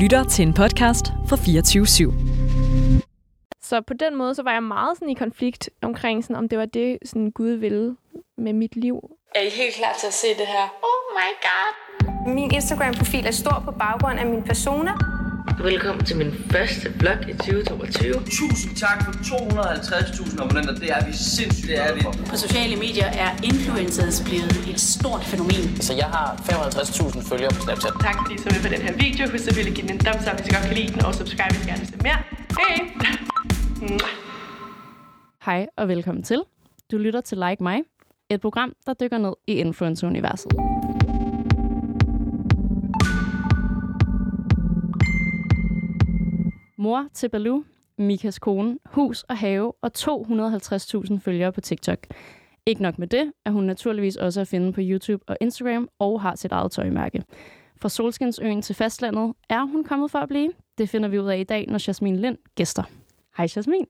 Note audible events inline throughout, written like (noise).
lytter til en podcast fra 24 /7. Så på den måde, så var jeg meget sådan i konflikt omkring, sådan, om det var det, sådan Gud ville med mit liv. Er I helt klar til at se det her? Oh my god! Min Instagram-profil er stor på baggrund af mine personer. Velkommen til min første vlog i 2022. Tusind tak for 250.000 abonnenter. Det er vi sindssygt det er vi. På sociale medier er influencers blevet et stort fænomen. Så jeg har 55.000 følgere på Snapchat. Tak fordi I så med på den her video. Husk selvfølgelig at give den en thumbs up, hvis I godt kan lide den, og subscribe, hvis I gerne vil se mere. Hej! (laughs) Hej og velkommen til. Du lytter til Like Mig, et program, der dykker ned i influencer-universet. Mor til Baloo, Mikas kone, hus og have og 250.000 følgere på TikTok. Ikke nok med det, er hun naturligvis også at finde på YouTube og Instagram og har sit eget tøjmærke. Fra Solskinsøen til fastlandet er hun kommet for at blive. Det finder vi ud af i dag, når Jasmin Lind gæster. Hej Jasmin.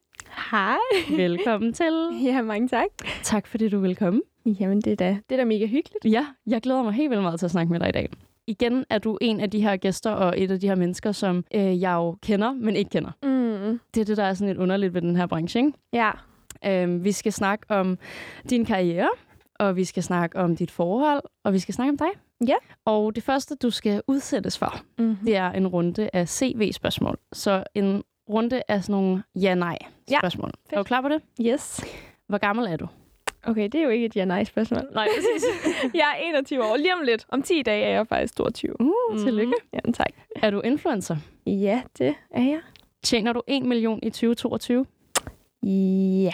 Hej. Velkommen til. (laughs) Ja, mange tak. Tak fordi du vil komme. Jamen, det er da, det er da mega hyggeligt. Ja, jeg glæder mig helt vildt meget til at snakke med dig i dag. Igen er du en af de her gæster og et af de her mennesker, som øh, jeg jo kender, men ikke kender. Mm. Det er det, der er sådan lidt underligt ved den her branche, ikke? Ja. Øhm, vi skal snakke om din karriere, og vi skal snakke om dit forhold, og vi skal snakke om dig. Ja. Og det første, du skal udsættes for, Mm-hmm. det er en runde af CV-spørgsmål. Så en runde af sådan nogle ja-nej-spørgsmål. Ja, er du klar på det? Yes. Hvor gammel er du? Okay, det er jo ikke et ja-nej-spørgsmål. Nej, præcis. (laughs) jeg er 21 år. Lige om lidt. Om 10 dage er jeg faktisk 22. Uh, tillykke. Jamen, tak. Er du influencer? Ja, det er jeg. Tjener du 1 million i 2022? Ja.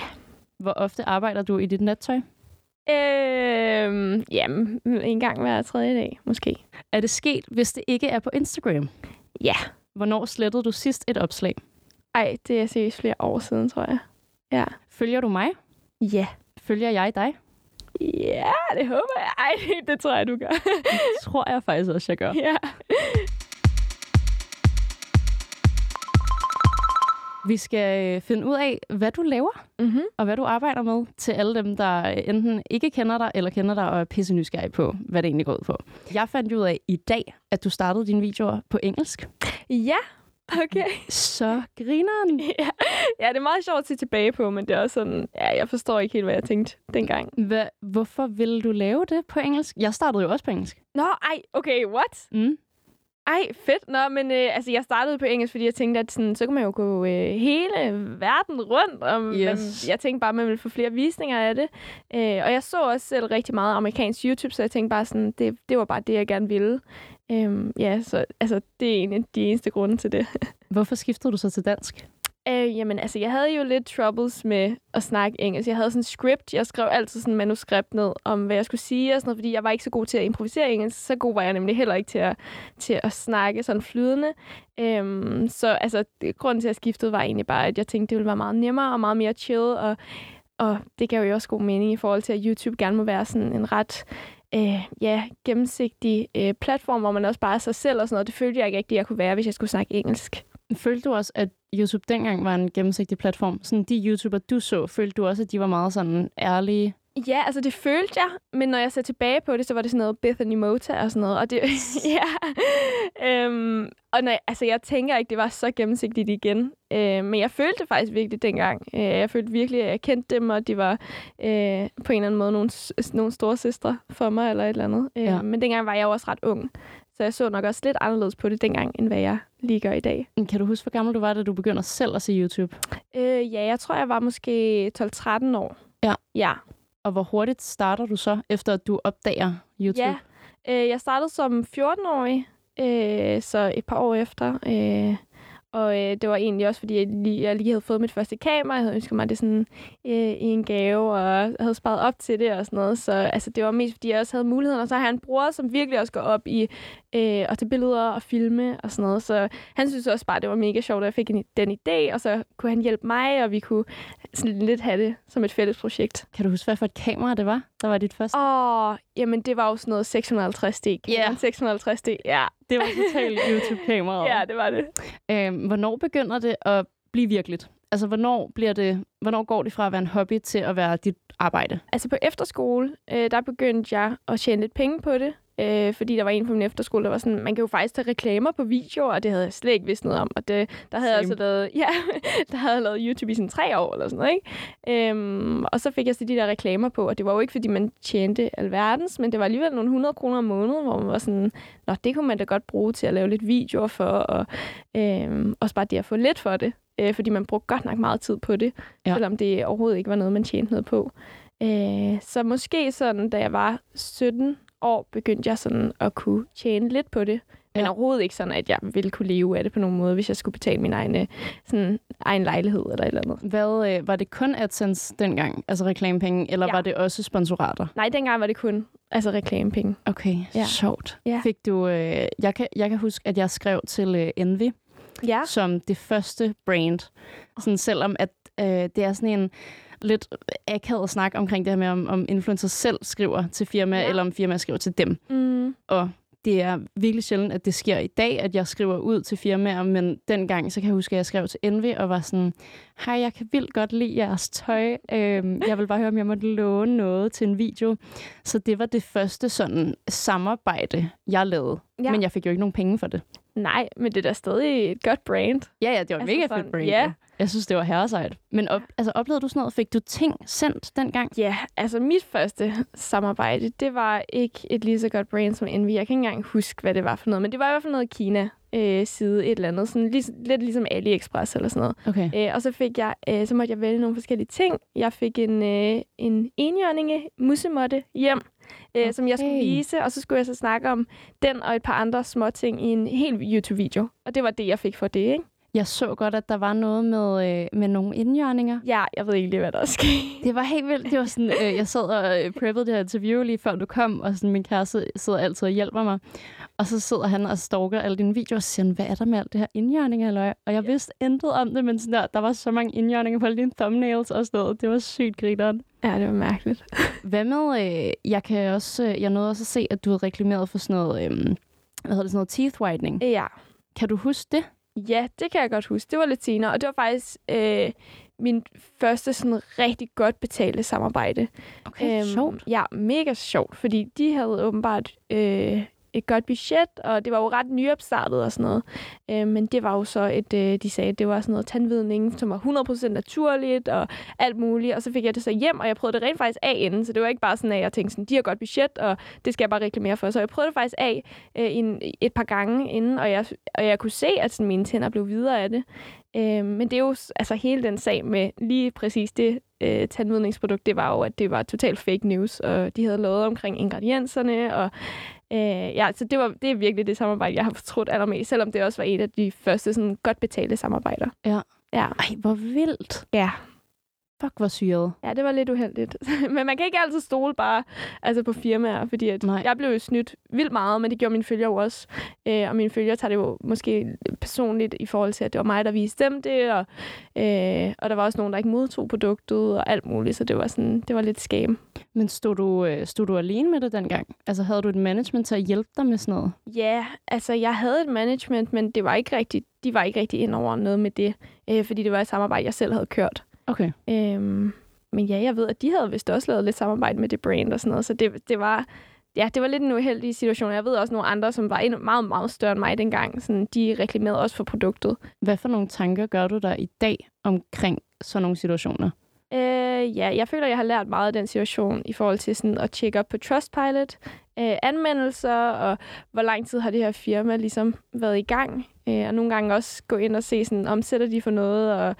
Hvor ofte arbejder du i dit nattøj? Øhm, jamen, en gang hver tredje dag, måske. Er det sket, hvis det ikke er på Instagram? Ja. Hvornår slettede du sidst et opslag? Ej, det er seriøst flere år siden, tror jeg. Ja. Følger du mig? Ja. Følger jeg dig? Ja, det håber jeg. Ej, (laughs) det tror jeg, du gør. Det tror jeg faktisk også, jeg gør. ja. Vi skal øh, finde ud af, hvad du laver, Mm-hmm. og hvad du arbejder med, til alle dem, der enten ikke kender dig, eller kender dig og er pisse nysgerrige på, hvad det egentlig går ud på. Jeg fandt ud af i dag, at du startede dine videoer på engelsk. Ja, okay. Så grineren. (laughs) ja. ja, det er meget sjovt at se tilbage på, men det er også sådan, ja, jeg forstår ikke helt, hvad jeg tænkte dengang. Hvad, hvorfor ville du lave det på engelsk? Jeg startede jo også på engelsk. Nå, ej, okay, what? Mm. Ej, fedt. Nå, men øh, altså, jeg startede på engelsk, fordi jeg tænkte, at sådan, så kan man jo gå øh, hele verden rundt. Og Yes. man, jeg tænkte bare, at man ville få flere visninger af det. Øh, og jeg så også selv rigtig meget amerikansk YouTube, så jeg tænkte bare sådan, det, det var bare det, jeg gerne ville. Øhm, ja, så altså, det er en af de eneste grunde til det. (laughs) Hvorfor skiftede du så til dansk? Øh, jamen, altså, jeg havde jo lidt troubles med at snakke engelsk. Jeg havde sådan en script. Jeg skrev altid sådan en manuskript ned om, hvad jeg skulle sige og sådan noget, fordi jeg var ikke så god til at improvisere engelsk. Så god var jeg nemlig heller ikke til at, til at snakke sådan flydende. Øhm, så altså, det, grunden til, at jeg skiftede, var egentlig bare, at jeg tænkte, det ville være meget nemmere og meget mere chill. Og, og det gav jo også god mening i forhold til, at YouTube gerne må være sådan en ret øh, ja, gennemsigtig øh, platform, hvor man også bare er sig selv og sådan noget. Det følte jeg ikke rigtigt, jeg kunne være, hvis jeg skulle snakke engelsk. Følte du også, at YouTube dengang var en gennemsigtig platform? Sådan de YouTuber, du så, følte du også, at de var meget sådan ærlige? Ja, altså det følte jeg, men når jeg ser tilbage på det, så var det sådan noget Bethany Mota og sådan noget. Og det, (laughs) (laughs) ja. øhm, og når, jeg- altså, jeg tænker ikke, det var så gennemsigtigt igen. Øh, men jeg følte det faktisk virkelig dengang. Øh, jeg følte virkelig, at jeg kendte dem, og de var øh, på en eller anden måde nogle, nogle store søstre for mig, eller et eller andet. Øh, Ja. Men dengang var jeg jo også ret ung. Så jeg så nok også lidt anderledes på det dengang, end hvad jeg lige gør i dag. Kan du huske, hvor gammel du var, da du begyndte selv at se YouTube? Øh, ja, jeg tror, jeg var måske 12-13 år. Ja. Ja. Og hvor hurtigt starter du så, efter at du opdager YouTube? Ja, øh, jeg startede som 14-årig, øh, så et par år efter. Øh, og øh, det var egentlig også, fordi jeg lige, jeg lige havde fået mit første kamera. Jeg havde ønsket mig det sådan øh, i en gave, og jeg havde sparet op til det og sådan noget. Så altså, det var mest, fordi jeg også havde muligheden. Og så har jeg en bror, som virkelig også går op i øh, at tage billeder og filme og sådan noget. Så han synes også bare, det var mega sjovt, at jeg fik en, den idé. Og så kunne han hjælpe mig, og vi kunne sådan lidt have det som et fælles projekt. Kan du huske, hvad for et kamera det var, der var dit første? Åh, jamen det var jo sådan noget 650D. Ja. 650D, ja. Det var totalt (laughs) YouTube-kamera. Ja, det var det. Øhm, hvornår begynder det at blive virkeligt? Altså, hvornår, bliver det, hvornår går det fra at være en hobby til at være dit arbejde? Altså på efterskole, øh, der begyndte jeg at tjene lidt penge på det. Øh, fordi der var en på min efterskole, der var sådan, man kan jo faktisk tage reklamer på videoer, og det havde jeg slet ikke vidst noget om. Og det, der havde jeg altså lavet, (laughs) ja, der havde jeg lavet YouTube i sådan tre år eller sådan noget, ikke? Øhm, og så fik jeg så de der reklamer på, og det var jo ikke, fordi man tjente alverdens, men det var alligevel nogle 100 kroner om måneden, hvor man var sådan, nå, det kunne man da godt bruge til at lave lidt videoer for, og øhm, også bare det at få lidt for det, øh, fordi man brugte godt nok meget tid på det, ja. selvom det overhovedet ikke var noget, man tjente noget på. Øh, så måske sådan, da jeg var 17 år, begyndte jeg sådan at kunne tjene lidt på det. Men ja. overhovedet ikke sådan, at jeg ville kunne leve af det på nogen måde, hvis jeg skulle betale min egen, sådan, egen lejlighed eller et eller andet. Hvad, øh, var det kun AdSense dengang, altså reklamepenge, eller ja. var det også sponsorater? Nej, dengang var det kun altså reklamepenge. Okay, ja. sjovt. Ja. Fik du, øh, jeg, kan, jeg kan huske, at jeg skrev til øh, Envy, ja. som det første brand. Sådan, selvom at øh, det er sådan en lidt akavet snak omkring det her med, om, om influencers selv skriver til firma, ja. eller om firma skriver til dem. Mm. Og det er virkelig sjældent, at det sker i dag, at jeg skriver ud til firmaer, men dengang, så kan jeg huske, at jeg skrev til Envy og var sådan, hej, jeg kan vildt godt lide jeres tøj. Øhm, (laughs) jeg vil bare høre, om jeg måtte låne noget til en video. Så det var det første sådan samarbejde, jeg lavede. Ja. Men jeg fik jo ikke nogen penge for det. Nej, men det er da stadig et godt brand. Ja, ja, det var altså mega fedt brand. Ja. Jeg synes, det var herresejt. Men op, altså, oplevede du sådan noget? Fik du ting sendt dengang? Ja, altså mit første samarbejde, det var ikke et lige så godt brand som Envy. Jeg kan ikke engang huske, hvad det var for noget, men det var i hvert fald noget Kina øh, side et eller andet. Sådan, lig, lidt ligesom AliExpress eller sådan noget. Okay. Øh, og så fik jeg, øh, så måtte jeg vælge nogle forskellige ting. Jeg fik en, øh, en enhjørninge musemotte hjem, øh, okay. som jeg skulle vise, og så skulle jeg så snakke om den og et par andre små ting i en helt YouTube-video. Og det var det, jeg fik for det, ikke? Jeg så godt, at der var noget med, øh, med nogle indjørninger. Ja, jeg ved ikke lige, hvad der er sket. Det var helt vildt. Det var sådan, øh, jeg sad og øh, preppede det her interview lige før du kom, og sådan, min kæreste sidder altid og hjælper mig. Og så sidder han og stalker alle dine videoer og siger, hvad er der med alt det her indjørninger? Eller? Og jeg vidste intet om det, men sådan der, der var så mange indjørninger på alle dine thumbnails og sådan noget. Det var sygt grineren. Ja, det var mærkeligt. (laughs) Hvad med, øh, jeg kan også, øh, jeg nåede også at se, at du havde reklameret for sådan noget, øh, hvad hedder det, sådan noget teeth whitening. Ja. Kan du huske det? Ja, det kan jeg godt huske. Det var lidt senere, og det var faktisk øh, min første sådan rigtig godt betalte samarbejde. Okay, øhm, sjovt. Ja, mega sjovt, fordi de havde åbenbart øh, et godt budget, og det var jo ret nyopstartet og sådan noget. Øh, men det var jo så et, øh, de sagde, det var sådan noget tandvidning, som var 100% naturligt og alt muligt. Og så fik jeg det så hjem, og jeg prøvede det rent faktisk af inden, så det var ikke bare sådan, at jeg tænkte sådan, de har godt budget, og det skal jeg bare reklamere for. Så jeg prøvede det faktisk af øh, en, et par gange inden, og jeg, og jeg kunne se, at sådan, mine tænder blev videre af det. Øh, men det er jo altså hele den sag med lige præcis det øh, tandvidningsprodukt, det var jo, at det var totalt fake news, og de havde lovet omkring ingredienserne, og Øh, ja, så det, var, det er virkelig det samarbejde, jeg har fortrudt allermest, selvom det også var et af de første sådan, godt betalte samarbejder. Ja. ja. Ej, hvor vildt. Ja. Fuck, hvor syret. Ja, det var lidt uheldigt. (laughs) men man kan ikke altid stole bare altså på firmaer, fordi at jeg blev jo snydt vildt meget, men det gjorde mine følgere også. Øh, og mine følgere tager det jo måske personligt i forhold til, at det var mig, der viste dem det, og, øh, og der var også nogen, der ikke modtog produktet og alt muligt, så det var, sådan, det var lidt skam. Men stod du, øh, stod du alene med det dengang? Altså havde du et management til at hjælpe dig med sådan noget? Ja, altså jeg havde et management, men det var ikke rigtig, de var ikke rigtig ind over noget med det, øh, fordi det var et samarbejde, jeg selv havde kørt. Okay. Øhm, men ja, jeg ved, at de havde vist også lavet lidt samarbejde med det brand og sådan noget, så det, det var... Ja, det var lidt en uheldig situation. Jeg ved også nogle andre, som var meget, meget større end mig dengang. Sådan, de reklamerede også for produktet. Hvad for nogle tanker gør du der i dag omkring sådan nogle situationer? Øh, ja, jeg føler, jeg har lært meget af den situation i forhold til sådan at tjekke op på Trustpilot, øh, anmeldelser, og hvor lang tid har det her firma ligesom været i gang. Øh, og nogle gange også gå ind og se, sådan, omsætter de for noget, og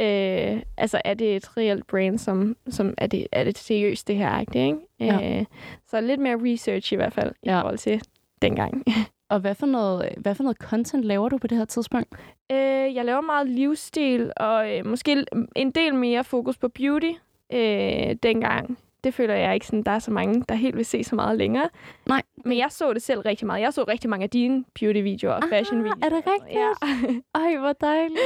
Øh, altså, er det et reelt brand, som, som er, det, er det seriøst, det her, ikke? Ja. Øh, så lidt mere research i hvert fald, i ja. forhold til dengang. (laughs) Og hvad for, noget, øh, hvad for noget content laver du på det her tidspunkt? Øh, jeg laver meget livsstil, og øh, måske en del mere fokus på beauty øh, dengang det føler jeg ikke, sådan, der er så mange, der helt vil se så meget længere. Nej. Men jeg så det selv rigtig meget. Jeg så rigtig mange af dine beauty-videoer og fashion-videoer. Er det rigtigt? Ja. (laughs) Ej, hvor dejligt.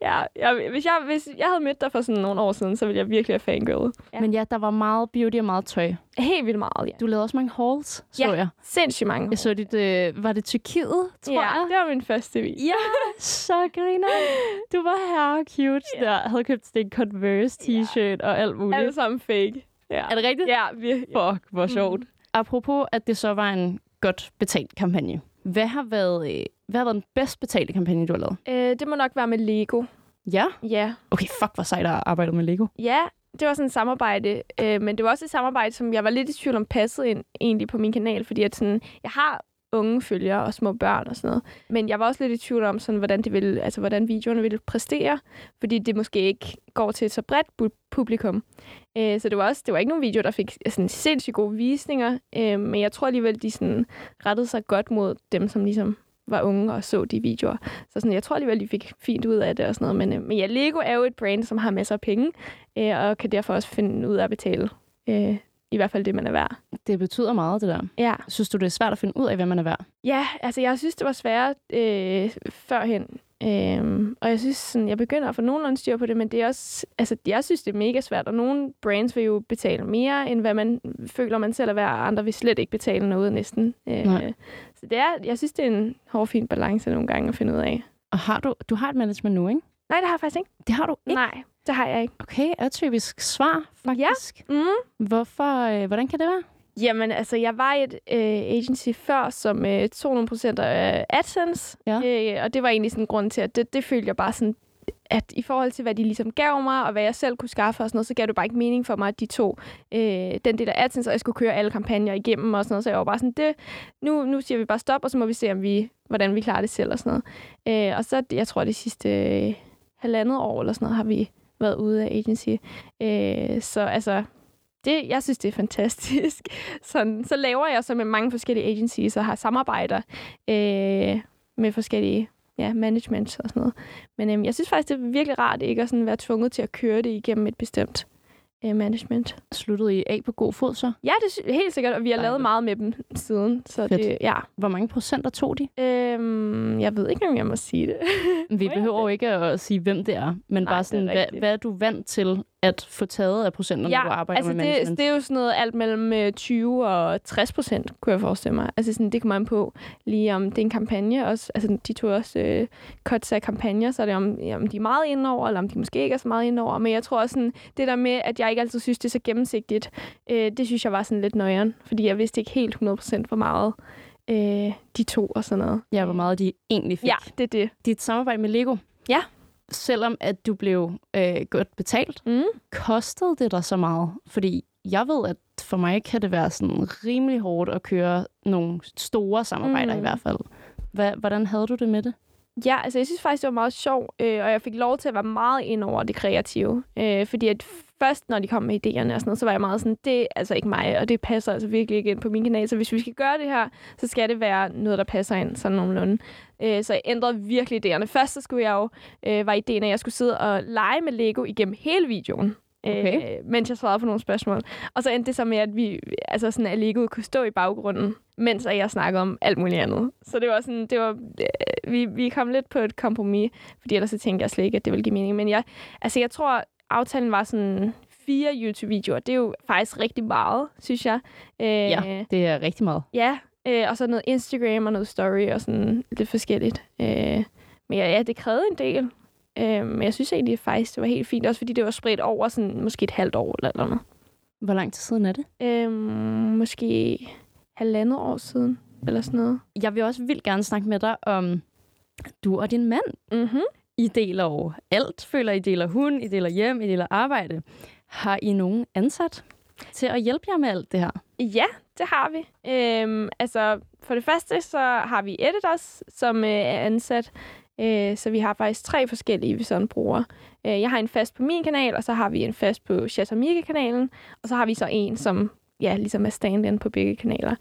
ja, jeg, hvis, jeg, hvis jeg havde mødt dig for sådan nogle år siden, så ville jeg virkelig have fangirl. Ja. Men ja, der var meget beauty og meget tøj. Helt vildt meget, ja. Du lavede også mange hauls, så ja, jeg. sindssygt mange. Jeg så dit, øh, var det Tyrkiet, tror ja, jeg? det var min første video. Ja, så griner. Du var her cute ja. der. Jeg havde købt en Converse t-shirt ja. og alt muligt. Alle sammen fake. Ja. Er det rigtigt? Ja, virkelig. Fuck, hvor sjovt. Mm. Apropos, at det så var en godt betalt kampagne. Hvad har været, øh, hvad har været den bedst betalte kampagne, du har lavet? Øh, det må nok være med Lego. Ja? Ja. Okay, fuck, hvor sejt at arbejde med Lego. Ja, det var sådan et samarbejde, øh, men det var også et samarbejde, som jeg var lidt i tvivl om passede ind egentlig på min kanal, fordi at sådan, jeg har unge følgere og små børn og sådan noget. Men jeg var også lidt i tvivl om, sådan, hvordan, det ville, altså, hvordan videoerne ville præstere, fordi det måske ikke går til et så bredt bu- publikum. Øh, så det var også det var ikke nogen video, der fik sådan, sindssygt gode visninger, øh, men jeg tror alligevel, de sådan, rettede sig godt mod dem, som ligesom var unge og så de videoer. Så sådan, jeg tror alligevel, de fik fint ud af det og sådan noget. Men, øh, men ja, Lego er jo et brand, som har masser af penge, øh, og kan derfor også finde ud af at betale øh, i hvert fald det, man er værd. Det betyder meget, det der. Ja. Synes du, det er svært at finde ud af, hvad man er værd? Ja, altså jeg synes, det var svært øh, førhen. Øhm, og jeg synes, sådan, jeg begynder at få nogenlunde styr på det, men det er også, altså, jeg synes, det er mega svært, og nogle brands vil jo betale mere, end hvad man føler, man selv er værd, og andre vil slet ikke betale noget næsten. Øh, Nej. så det er, jeg synes, det er en hård, fin balance nogle gange at finde ud af. Og har du, du har et management nu, ikke? Nej, det har jeg faktisk ikke. Det har du ikke? Nej, det har jeg ikke. Okay, atypisk svar, faktisk. Ja. Mm. Hvorfor, øh, hvordan kan det være? Jamen, altså, jeg var i et øh, agency før, som øh, tog nogle procenter af AdSense. Ja. Øh, og det var egentlig sådan grund til, at det, det følte jeg bare sådan, at i forhold til, hvad de ligesom gav mig, og hvad jeg selv kunne skaffe og sådan noget, så gav det bare ikke mening for mig, at de tog øh, den del af AdSense, og jeg skulle køre alle kampagner igennem og sådan noget. Så jeg var bare sådan, det, nu, nu siger vi bare stop, og så må vi se, om vi, hvordan vi klarer det selv og sådan noget. Øh, og så, jeg tror, det sidste øh, halvandet år eller sådan noget, har vi været ude af agency. Øh, så altså, det, jeg synes, det er fantastisk. (laughs) Sådan, så laver jeg så med mange forskellige agencies og har samarbejder øh, med forskellige ja, management og sådan noget. Men øhm, jeg synes faktisk, det er virkelig rart ikke at sådan være tvunget til at køre det igennem et bestemt øh, management. Sluttede I af på god fod så? Ja, det er helt sikkert, og vi har lavet meget med dem siden. Så Fedt. det, ja. Hvor mange procenter tog de? Øhm, jeg ved ikke, om jeg må sige det. Vi behøver jo ikke at sige, hvem det er, men Nej, bare det er sådan, hvad, hvad er du vant til at få taget af procenter, når du arbejder altså med det, management? det er jo sådan noget alt mellem øh, 20 og 60 procent, kunne jeg forestille mig. Altså sådan, det kommer an på lige om det er en kampagne også. Altså de tog også øh, cuts af kampagner, så er det om, ja, om de er meget indover, eller om de måske ikke er så meget indover. Men jeg tror også sådan, det der med, at jeg ikke altid synes, det er så gennemsigtigt, øh, det synes jeg var sådan lidt nøjeren. Fordi jeg vidste ikke helt 100 procent, hvor meget øh, de to og sådan noget. Ja, hvor meget de egentlig fik. Ja, det er det. Dit samarbejde med Lego. Ja. Selvom at du blev øh, godt betalt, Mm. kostede det dig så meget? Fordi jeg ved, at for mig kan det være sådan rimelig hårdt at køre nogle store samarbejder Mm. i hvert fald. Hva, hvordan havde du det med det? Ja, altså jeg synes faktisk, det var meget sjovt, øh, og jeg fik lov til at være meget ind over det kreative. Øh, fordi at først, når de kom med idéerne og sådan noget, så var jeg meget sådan, det er altså ikke mig, og det passer altså virkelig ikke ind på min kanal. Så hvis vi skal gøre det her, så skal det være noget, der passer ind sådan nogenlunde. Øh, så jeg ændrede virkelig idéerne. Først så skulle jeg jo, øh, var ideen, at jeg skulle sidde og lege med Lego igennem hele videoen. Okay. Øh, mens jeg svarede på nogle spørgsmål. Og så endte det så med, at vi, altså sådan, at Legoet kunne stå i baggrunden, mens jeg snakkede om alt muligt andet. Så det var sådan, det var, øh, vi, vi kom lidt på et kompromis, fordi ellers så tænkte jeg slet ikke, at det ville give mening. Men jeg, altså jeg tror, aftalen var sådan fire YouTube-videoer. Det er jo faktisk rigtig meget, synes jeg. Øh, Ja, det er rigtig meget. Ja, øh, og så noget Instagram og noget story og sådan lidt forskelligt. Øh, men ja, ja, det krævede en del. Øh, men jeg synes egentlig faktisk, det var helt fint. Også fordi det var spredt over sådan måske et halvt år eller noget. Hvor lang tid siden er det? Øh, måske halvandet år siden eller sådan noget. Jeg vil også vildt gerne snakke med dig om du og din mand. Mm-hmm. I deler jo alt, føler I deler hund, I deler hjem, I deler arbejde. Har I nogen ansat til at hjælpe jer med alt det her? Ja, det har vi. Øhm, altså, for det første, så har vi editors, som øh, er ansat. Øh, så vi har faktisk tre forskellige, vi sådan bruger. Øh, jeg har en fast på min kanal, og så har vi en fast på Chatamika-kanalen. Og så har vi så en, som ja, ligesom er stand-in på begge kanaler.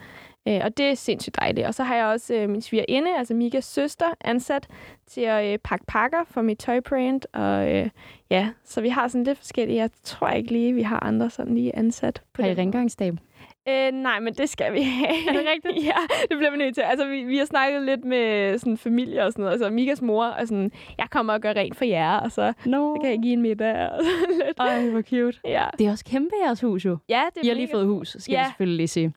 Øh, og det er sindssygt dejligt. Og så har jeg også øh, min svigerinde, altså Mikas søster, ansat til at øh, pakke pakker for mit tøjbrand. Og øh, ja, så vi har sådan lidt forskellige. Jeg tror ikke lige, vi har andre sådan lige ansat. På Har I rengøringsdame? Øh, nej, men det skal vi have. Er det rigtigt? (laughs) ja, det bliver vi nødt til. Altså, vi, vi har snakket lidt med sådan, familie og sådan noget. Altså, Mikas mor er sådan, jeg kommer og gør rent for jer, og så, No. så kan jeg give en middag. (laughs) Og sådan lidt. Ej, hvor cute. Ja, Det er også kæmpe jeres hus jo. ja det er I har lige fået hus, skal Ja. vi selvfølgelig lige sige.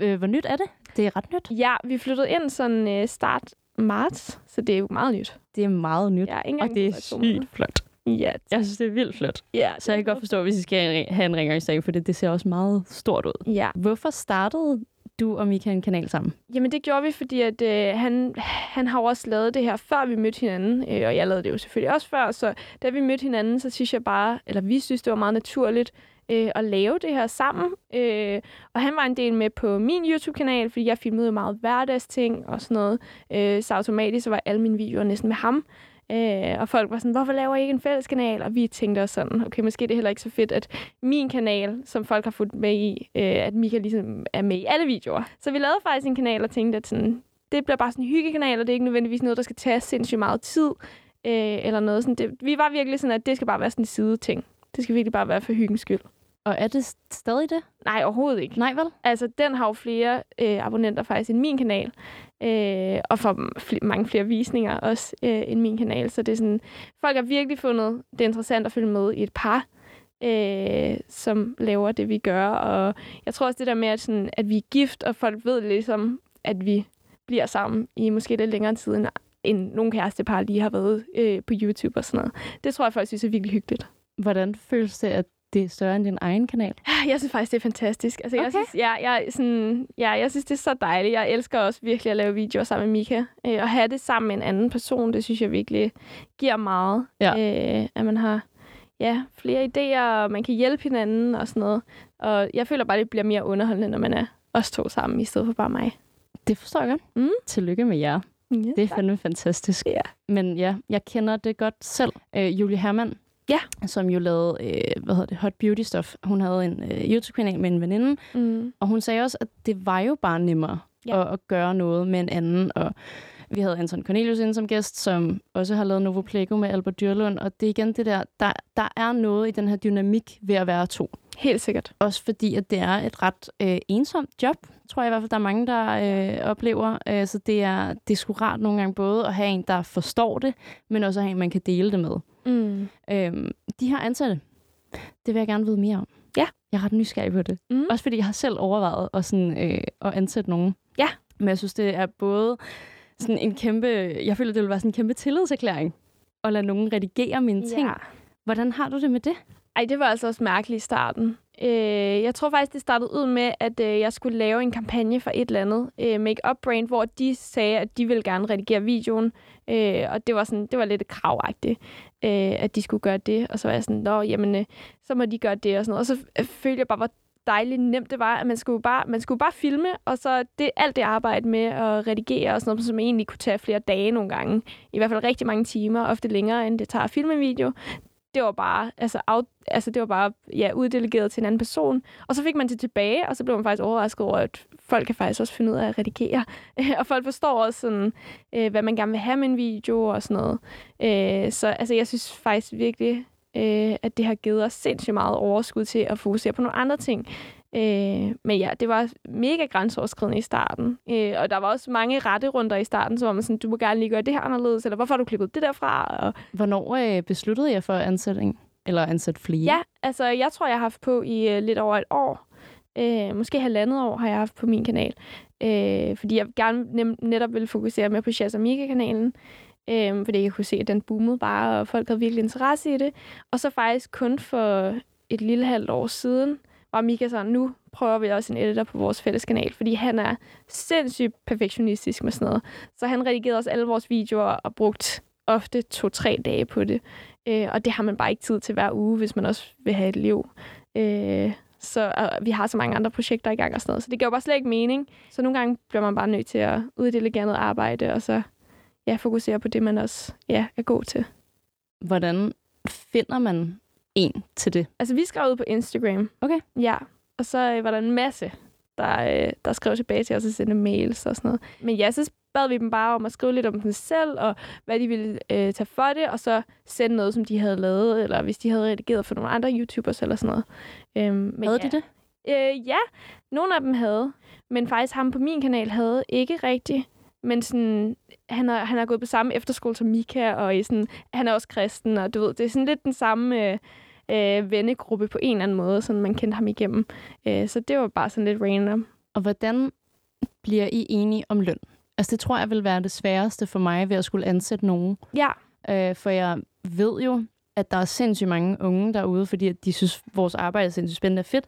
Øh, Hvor nyt er det? Det er ret nyt. Ja, vi flyttede ind sådan øh, start marts, så det er jo meget nyt. Det er meget nyt. Ja, Og det er sygt flot. Ja, Jeg synes, det er vildt flot. ja, Så jeg kan godt forstå, hvis I skal have en rengøringsdame, for det, det ser også meget stort ud. Ja, Hvorfor startede du og Mika en kanal sammen? Jamen, det gjorde vi, fordi at, øh, han, han har jo også lavet det her, før vi mødte hinanden. Øh, og jeg lavede det jo selvfølgelig også før. Så da vi mødte hinanden, så synes jeg bare, eller vi synes, det var meget naturligt øh, at lave det her sammen. Øh, og han var en del med på min YouTube-kanal, fordi jeg filmede meget hverdagsting og sådan noget. Øh, så automatisk var alle mine videoer næsten med ham. Øh, og folk var sådan, hvorfor laver I ikke en fælles kanal? Og vi tænkte også sådan, okay, måske det er heller ikke så fedt, at min kanal, som folk har fulgt med i, øh, at Mika ligesom er med i alle videoer. Så vi lavede faktisk en kanal og tænkte, at sådan, det bliver bare sådan en hyggekanal, og det er ikke nødvendigvis noget, der skal tage sindssygt meget tid. Øh, eller noget sådan. Det, vi var virkelig sådan, at det skal bare være sådan en side ting. Det skal virkelig bare være for hyggens skyld. Og er det stadig det? Nej, overhovedet ikke. Nej, vel? Altså, den har jo flere øh, abonnenter faktisk end min kanal. Øh, og får fl- mange flere visninger også øh, end min kanal. Så det er sådan, folk har virkelig fundet det interessant at følge med i et par, øh, som laver det, vi gør. Og jeg tror også det der med, at, sådan, at vi er gift, og folk ved ligesom, at vi bliver sammen i måske lidt længere tid, end, end nogle kærestepar lige har været øh, på YouTube og sådan noget. Det tror jeg folk synes er virkelig hyggeligt. Hvordan føles det, at det er større end din egen kanal? Jeg synes faktisk, det er fantastisk. Altså, okay. jeg, synes, jeg, jeg, sådan, ja, jeg synes, det er så dejligt. Jeg elsker også virkelig at lave videoer sammen med Mika. Øh, og have det sammen med en anden person, det synes jeg virkelig giver meget. Ja. Øh, at man har ja, flere idéer, og man kan hjælpe hinanden og sådan noget. Og jeg føler bare, det bliver mere underholdende, når man er os to sammen, i stedet for bare mig. Det forstår jeg godt. Mm. Tillykke med jer. Ja, Det er fandme fantastisk. Ja. Men ja, jeg kender det godt selv. Øh, Julie Hermann, Ja. som jo lavede, øh, hvad hedder det, Hot Beauty Stuff. Hun havde en øh, YouTube-kanal med en veninde, Mm. og hun sagde også, at det var jo bare nemmere Ja. at, at gøre noget med en anden. Og vi havde Anton Cornelius inde som gæst, som også har lavet Novo Plego med Albert Dyrlund. Og det er igen det der, der, der er noget i den her dynamik ved at være to. Helt sikkert. Også fordi, at det er et ret øh, ensomt job, tror jeg i hvert fald, der er mange, der øh, oplever. Øh, så det er, det er sgu rart nogle gange både at have en, der forstår det, men også at have en, man kan dele det med. Mm. Øhm, de her ansatte, det vil jeg gerne vide mere om. Ja. Jeg er ret nysgerrig på det. Mm. Også fordi jeg har selv overvejet at, sådan, øh, at ansætte nogen. Ja. Men jeg synes, det er både sådan en kæmpe... Jeg føler, det vil være sådan en kæmpe tillidserklæring at lade nogen redigere mine ting. Ja. Hvordan har du det med det? Ej, det var altså også mærkeligt i starten. Øh, jeg tror faktisk, det startede ud med, at øh, jeg skulle lave en kampagne for et eller andet øh, make-up brand, hvor de sagde, at de ville gerne redigere videoen. Øh, og det var, sådan, det var lidt kravagtigt, øh, at de skulle gøre det. Og så var jeg sådan, nå, jamen, øh, så må de gøre det og sådan noget. Og så øh, følte jeg bare, hvor dejligt nemt det var, at man skulle bare, man skulle bare filme, og så det, alt det arbejde med at redigere og sådan noget, som egentlig kunne tage flere dage nogle gange. I hvert fald rigtig mange timer, ofte længere, end det tager at filme en video det var bare, altså, af, altså det var bare ja, uddelegeret til en anden person. Og så fik man det tilbage, og så blev man faktisk overrasket over, at folk kan faktisk også finde ud af at redigere. (laughs) og folk forstår også, sådan, øh, hvad man gerne vil have med en video og sådan noget. Øh, så altså, jeg synes faktisk virkelig, øh, at det har givet os sindssygt meget overskud til at fokusere på nogle andre ting. Øh, men ja, det var mega grænseoverskridende i starten. Øh, og der var også mange rette runder i starten, så var man sådan, du må gerne lige gøre det her anderledes, eller hvorfor har du klippet det derfra? Og, Hvornår øh, besluttede jeg for ansætning? Eller ansætte flere? ja, altså jeg tror, jeg har haft på i øh, lidt over et år. Øh, måske halvandet år har jeg haft på min kanal. Øh, fordi jeg gerne nem, netop ville fokusere med på Shaz kanalen øh, fordi jeg kunne se, at den boomede bare, og folk havde virkelig interesse i det. Og så faktisk kun for et lille halvt år siden, og Mika så, nu prøver vi også en editor på vores fælles kanal, fordi han er sindssygt perfektionistisk med sådan noget. Så han redigerede også alle vores videoer og brugt ofte to-tre dage på det. Øh, og det har man bare ikke tid til hver uge, hvis man også vil have et liv. Øh, så og vi har så mange andre projekter i gang og sådan noget. Så det giver bare slet ikke mening. Så nogle gange bliver man bare nødt til at uddelegere noget arbejde, og så ja, fokusere på det, man også ja, er god til. Hvordan finder man en til det? Altså, vi skrev ud på Instagram. Okay. Ja, og så øh, var der en masse, der, øh, der skrev tilbage til os og sendte mails og sådan noget. Men ja, så bad vi dem bare om at skrive lidt om sig selv, og hvad de ville øh, tage for det, og så sende noget, som de havde lavet, eller hvis de havde redigeret for nogle andre YouTubers eller sådan noget. Øhm, men Havde ja. de det? Øh, ja, nogle af dem havde. Men faktisk ham på min kanal havde ikke rigtigt. Men sådan, han, har, han har gået på samme efterskole som Mika, og i sådan, han er også kristen, og du ved, det er sådan lidt den samme øh, øh, vennegruppe på en eller anden måde, sådan man kendte ham igennem. Øh, så det var bare sådan lidt random. Og hvordan bliver I enige om løn? Altså, det tror jeg vil være det sværeste for mig ved at skulle ansætte nogen. Ja, Øh, for jeg ved jo, at der er sindssygt mange unge derude, fordi at de synes, vores arbejde er sindssygt spændende og fedt,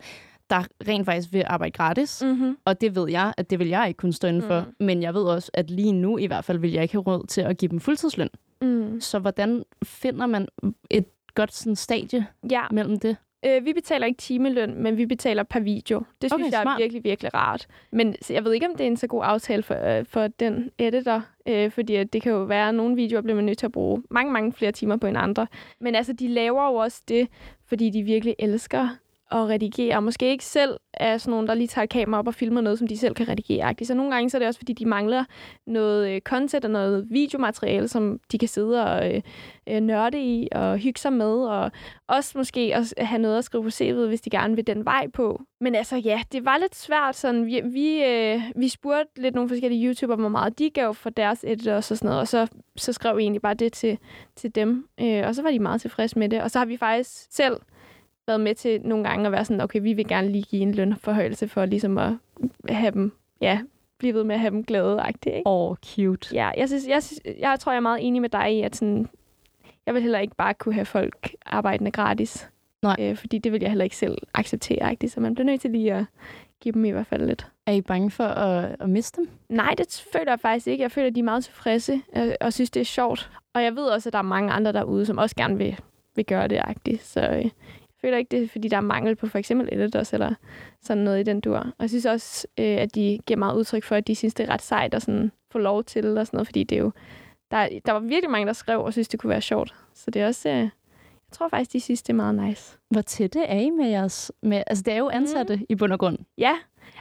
der rent faktisk vil arbejde gratis. Mm-hmm. Og det ved jeg, at det vil jeg ikke kunne stå inden for. Mm. Men jeg ved også, at lige nu i hvert fald vil jeg ikke have råd til at give dem fuldtidsløn. Mm. Så hvordan finder man et godt sådan, stadie Ja, mellem det? øh, vi betaler ikke timeløn, men vi betaler per video. Det synes Okay, jeg er smart. virkelig, virkelig rart. Men jeg ved ikke, om det er en så god aftale for, øh, for den editor, øh, fordi det kan jo være, at nogle videoer bliver man nødt til at bruge mange, mange flere timer på end andre. Men altså, de laver jo også det, fordi de virkelig elsker at redigere, og måske ikke selv er sådan nogen, der lige tager et kamera op og filmer noget, som de selv kan redigere. Så nogle gange så er det også, fordi de mangler noget øh, content og noget videomateriale, som de kan sidde og øh, øh, nørde i og hygge sig med, og også måske at have noget at skrive på CV'et, hvis de gerne vil den vej på. Men altså ja, det var lidt svært. Sådan, vi, vi, øh, vi spurgte lidt nogle forskellige YouTubere, hvor meget de gav for deres editors og sådan noget, og så, så skrev vi egentlig bare det til, til dem. Øh, og så var de meget tilfredse med det. Og så har vi faktisk selv været med til nogle gange at være sådan, okay, vi vil gerne lige give en lønforhøjelse for ligesom at have dem, ja, blive ved med at have dem glade ikke? Åh, oh, cute. Ja, jeg, synes, jeg, synes, jeg tror, jeg er meget enig med dig i, at sådan, jeg vil heller ikke bare kunne have folk arbejdende gratis. Nej. Øh, fordi det vil jeg heller ikke selv acceptere, ikke? så man bliver nødt til lige at give dem i hvert fald lidt. Er I bange for at, at miste dem? Nej, det føler jeg faktisk ikke. Jeg føler, at de er meget tilfredse øh, og synes, det er sjovt. Og jeg ved også, at der er mange andre derude, som også gerne vil, vil gøre det, agtigt. Så øh, føler ikke, det er, fordi der er mangel på for eksempel editors eller sådan noget i den dur. Og jeg synes også, øh, at de giver meget udtryk for, at de synes, det er ret sejt at sådan få lov til og sådan noget, fordi det er jo... Der, der var virkelig mange, der skrev og synes, det kunne være sjovt. Så det er også... Øh, jeg tror faktisk, de synes, det er meget nice. Hvor tætte er I med jeres... Med, altså, det er jo ansatte mm. i bund og grund. Ja,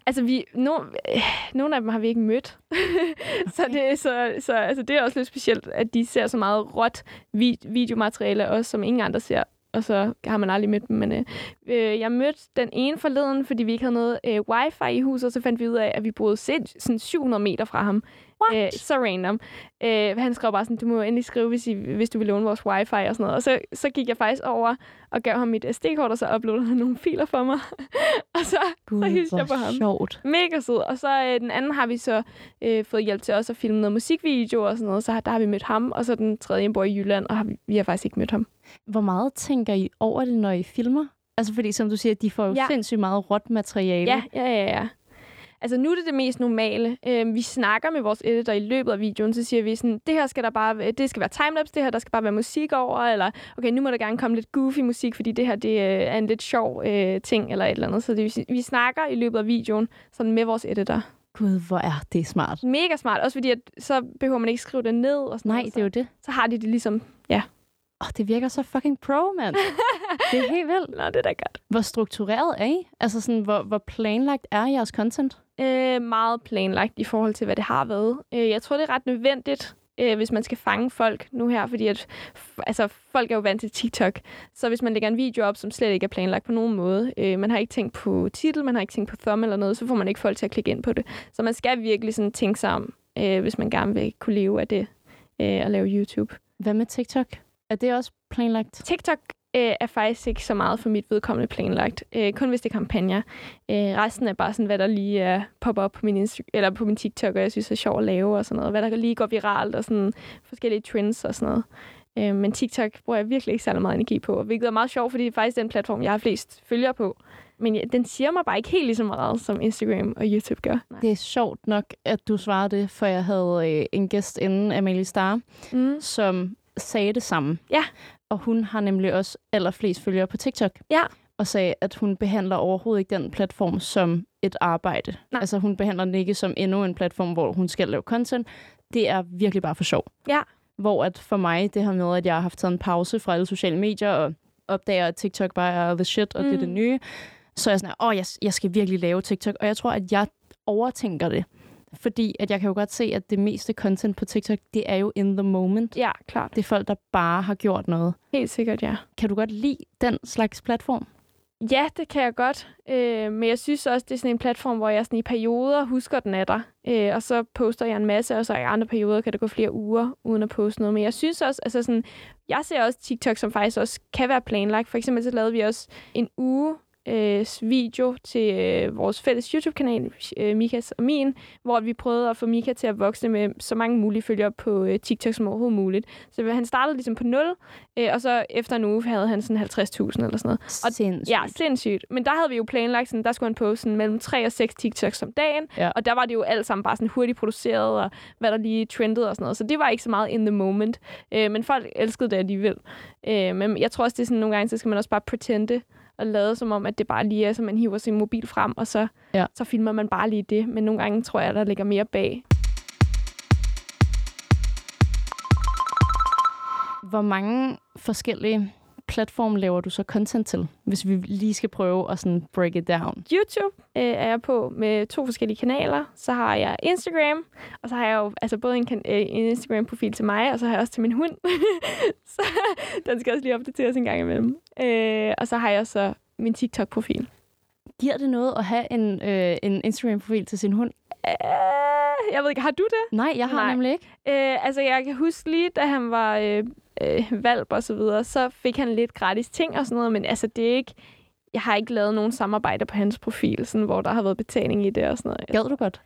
altså vi, no, øh, nogle af dem har vi ikke mødt. (laughs) så det, så, så altså, det er også lidt specielt, at de ser så meget råt vi, videomateriale, også som ingen andre ser. Og så har man aldrig mødt dem. Men øh, øh, jeg mødte den ene forleden, fordi vi ikke havde noget øh, wifi i huset, og så fandt vi ud af, at vi boede sind, sådan 700 meter fra ham. Øh, så random. Øh, han skrev bare sådan, du må endelig skrive, hvis, I, hvis du vil låne vores wifi og sådan noget. Og så, så gik jeg faktisk over og gav ham mit SD-kort, og så uploadede han nogle filer for mig. (laughs) og så, Gud, så hilste jeg på ham. sjovt. Mega sød. Og så øh, den anden har vi så øh, fået hjælp til også at filme noget musikvideo og sådan noget. Så der har vi mødt ham. Og så den tredje bor i Jylland, og har vi, vi har faktisk ikke mødt ham. Hvor meget tænker I over det, når I filmer? Altså fordi, som du siger, de får jo ja. Sindssygt meget råt materiale. Ja, ja, ja, ja. Altså nu er det det mest normale. Øh, vi snakker med vores editor i løbet af videoen, så siger vi sådan, det her skal der bare, det skal være timelapse, det her der skal bare være musik over, eller okay, nu må der gerne komme lidt goofy musik, fordi det her det øh, er en lidt sjov øh, ting, eller et eller andet. Så det, vi snakker i løbet af videoen sådan med vores editor. Gud, hvor er det smart. Mega smart, også fordi at, så behøver man ikke skrive det ned. Og sådan Nej, noget, det er jo det. så, så har de det ligesom, ja. Åh, det virker så fucking pro, mand. det er helt vildt. (laughs) Nå, det er da godt. Hvor struktureret er I? Altså sådan, hvor, hvor planlagt er jeres content? Øh, meget planlagt i forhold til, hvad det har været. Øh, jeg tror, det er ret nødvendigt, øh, hvis man skal fange folk nu her, fordi at, altså, folk er jo vant til TikTok. Så hvis man lægger en video op, som slet ikke er planlagt på nogen måde, øh, man har ikke tænkt på titel, man har ikke tænkt på thumb eller noget, så får man ikke folk til at klikke ind på det. Så man skal virkelig sådan tænke sig om, øh, hvis man gerne vil kunne leve af det, øh, at lave YouTube. Hvad med TikTok? Er det også planlagt? TikTok øh, er faktisk ikke så meget for mit vedkommende planlagt. Øh, kun hvis det er kampagner. Øh, resten er bare sådan, hvad der lige er popper op på min, Insta- eller på min TikTok, og jeg synes er sjovt at lave og sådan noget. Hvad der lige går viralt og sådan forskellige trends og sådan noget. Øh, men TikTok bruger jeg virkelig ikke særlig meget energi på, hvilket er meget sjovt, fordi det er faktisk den platform, jeg har flest følgere på. Men ja, den siger mig bare ikke helt lige så meget, som Instagram og YouTube gør. Nej. Det er sjovt nok, at du svarede det, for jeg havde øh, en gæst inden, Amalie Star, Mm. som sagde det samme. Ja. Og hun har nemlig også allerflest følgere på TikTok. Ja. Og sagde, at hun behandler overhovedet ikke den platform som et arbejde. Nej. Altså hun behandler den ikke som endnu en platform, hvor hun skal lave content. Det er virkelig bare for sjov. Ja. Hvor at for mig, det her med, at jeg har haft taget en pause fra alle sociale medier, og opdager, at TikTok bare er the shit, og mm. det er det Mm. nye, så er jeg sådan, åh, jeg, jeg skal virkelig lave TikTok. Og jeg tror, at jeg overtænker det. Fordi at jeg kan jo godt se, at det meste content på TikTok, det er jo in the moment. Ja, klart. Det er folk, der bare har gjort noget. Helt sikkert, ja. Kan du godt lide den slags platform? Ja, det kan jeg godt. Øh, men jeg synes også, det er sådan en platform, hvor jeg sådan i perioder husker, den er der. Øh, og så poster jeg en masse, og så i andre perioder kan det gå flere uger uden at poste noget. Men jeg synes også, altså sådan, jeg ser også TikTok, som faktisk også kan være planlagt. For eksempel så lavede vi også en uge øh, video til øh, vores fælles YouTube-kanal, øh, Mikas og min, hvor vi prøvede at få Mika til at vokse med så mange mulige følgere på øh, TikTok som overhovedet muligt. Så han startede ligesom på 0, øh, og så efter en uge havde han sådan 50.000 eller sådan noget. Og, Sindssygt. Ja, sindssygt. Men der havde vi jo planlagt, sådan, der skulle han poste sådan, mellem 3 og 6 TikToks om dagen, Ja. og der var det jo alt sammen bare sådan hurtigt produceret, og hvad der lige trendede og sådan noget. Så det var ikke så meget in the moment. Øh, men folk elskede det alligevel. Øh, men jeg tror også, det er sådan nogle gange, så skal man også bare pretende og lade som om, at det bare lige er, så man hiver sin mobil frem, og så, Ja. så filmer man bare lige det. Men nogle gange tror jeg, der ligger mere bag. Hvor mange forskellige platforme laver du så content til, hvis vi lige skal prøve at sådan break it down? YouTube øh, er jeg på med to forskellige kanaler. Så har jeg Instagram, og så har jeg jo altså både en, kan- øh, en Instagram-profil til mig, og så har jeg også til min hund. (laughs) så den skal også lige opdateres en gang imellem. Øh, og så har jeg så min TikTok-profil. Giver det noget at have en, øh, en Instagram-profil til sin hund? Øh, jeg ved ikke, har du det? Nej, jeg har Nej. nemlig ikke. Øh, altså, jeg kan huske lige, da han var øh, øh, valp og så videre, så fik han lidt gratis ting og sådan noget, men altså, det er ikke... Jeg har ikke lavet nogen samarbejder på hans profil, sådan, hvor der har været betaling i det og sådan noget. Gad du godt?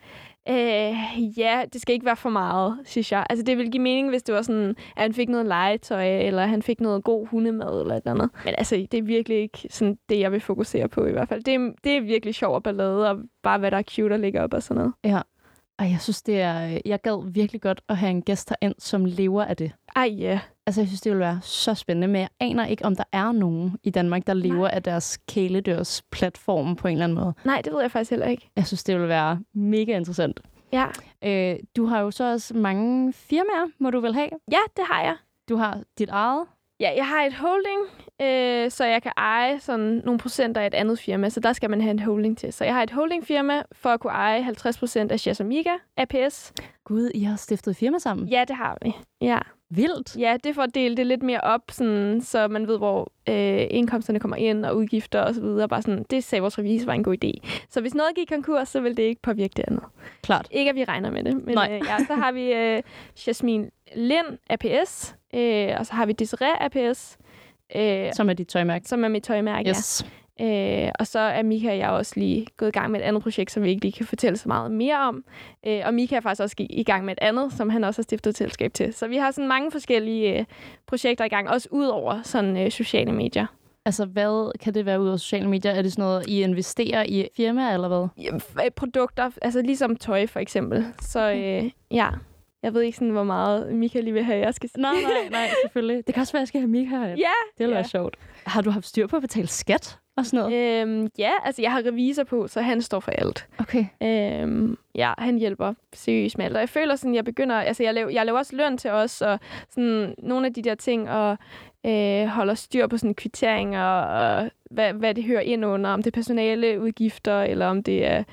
Øh, ja, det skal ikke være for meget, synes jeg. Altså, det ville give mening, hvis det var sådan, at han fik noget legetøj, eller han fik noget god hundemad, eller et eller andet. Men altså, det er virkelig ikke sådan det, jeg vil fokusere på i hvert fald. Det er, det er virkelig sjov og ballade, og bare hvad der er cute at ligger op og sådan noget. Ja. Og jeg synes, det er... Øh, jeg gad virkelig godt at have en gæst herind, som lever af det. Ej, ja. Altså, jeg synes, det ville være så spændende, men jeg aner ikke, om der er nogen i Danmark, der lever af deres kæledørs platform på en eller anden måde. Nej, det ved jeg faktisk heller ikke. Jeg synes, det ville være mega interessant. Ja, Øh, du har jo så også mange firmaer, må du vel have? ja det har jeg. Du har dit eget. Ja, jeg har et holding, øh, så jeg kan eje sådan nogle procenter af et andet firma, så der skal man have en holding til. Så jeg har et holdingfirma for at kunne eje 50% af Shares Amiga APS. Gud, I har stiftet firma sammen. Ja, det har vi. Ja. Vildt. Ja, det er for at dele det lidt mere op, sådan, så man ved, hvor øh, indkomsterne kommer ind og udgifter og så videre. Bare sådan, det sagde vores revisor var en god idé. Så hvis noget gik konkurs, så vil det ikke påvirke det andet. Klart. Ikke, at vi regner med det. Men Nej. øh, ja, så har vi øh, Jasmin Lind APS, øh, og så har vi Desiree APS, øh, Som er dit tøjmærke. som er mit tøjmærke. Yes. Ja. Øh, og så er Mika og jeg også lige gået i gang med et andet projekt, som vi ikke lige kan fortælle så meget mere om. Øh, og Mika er faktisk også i gang med et andet, som han også har stiftet et selskab til. Så vi har sådan mange forskellige øh, projekter i gang, også ud over sådan øh, sociale medier. Altså, hvad kan det være ud af sociale medier? Er det sådan noget, I investerer i firmaer, eller hvad? Ja, øh, Produkter, altså ligesom tøj for eksempel. Så øh, ja, jeg ved ikke sådan, hvor meget Mika lige vil have, jeg skal sige. (laughs) Nej, nej, nej, selvfølgelig. Det kan også være, at jeg skal have Mika her. Ja, Det ville ja. være sjovt. Har du haft styr på at betale skat og sådan noget? Øhm, ja, altså jeg har revisor på, så han står for alt. Okay. Øhm, ja, han hjælper seriøst med alt. Og jeg føler sådan, jeg begynder, altså jeg laver, jeg laver også løn til os, og sådan nogle af de der ting, og øh, holder styr på sådan kvitteringer, og hvad, hvad det hører ind under, om det er personale udgifter, eller om det er...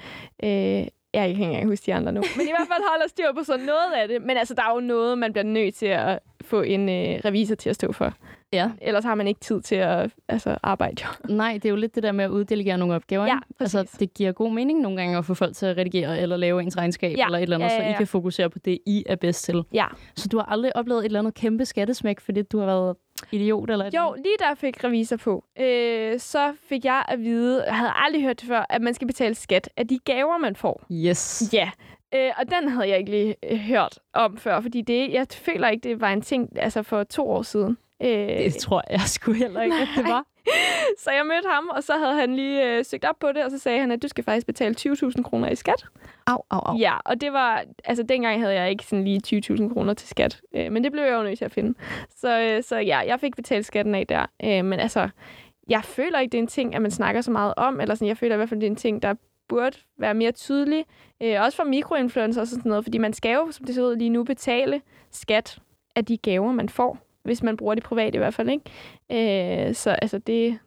Øh, jeg kan ikke engang huske de andre nu. Men i hvert fald holder styr på sådan noget af det. Men altså, der er jo noget, man bliver nødt til at få en øh, revisor til at stå for. Ja. Ellers har man ikke tid til at altså, arbejde. Jo. Nej, det er jo lidt det der med at uddelegere nogle opgaver. Ja, altså, det giver god mening nogle gange at få folk til at redigere eller lave ens regnskab Ja, eller et eller andet, ja, ja, så I ja. kan fokusere på det, I er bedst til. Ja. Så du har aldrig oplevet et eller andet kæmpe skattesmæk, fordi du har været idiot eller Jo, andet? lige da jeg fik revisor på, øh, så fik jeg at vide, jeg havde aldrig hørt det før, at man skal betale skat af de gaver, man får. Yes. Ja, øh, og den havde jeg ikke lige øh, hørt om før, fordi det, jeg føler ikke, det var en ting altså for to år siden. Øh, Det tror jeg sgu heller ikke, at det var. (laughs) så jeg mødte ham, og så havde han lige øh, søgt op på det, og så sagde han, at du skal faktisk betale 20.000 kroner i skat. Au, au, au. Ja, og det var, altså dengang havde jeg ikke sådan lige 20.000 kroner til skat, øh, men det blev jeg jo nødt til at finde. Så, øh, så ja, jeg fik betalt skatten af der, øh, men altså, jeg føler ikke, det er en ting, at man snakker så meget om, eller sådan, jeg føler i hvert fald, det er en ting, der burde være mere tydelig, øh, også for mikroinfluencer og sådan noget, fordi man skal jo, som det ser ud lige nu, betale skat af de gaver, man får, hvis man bruger det privat i hvert fald, ikke? Øh, så altså det,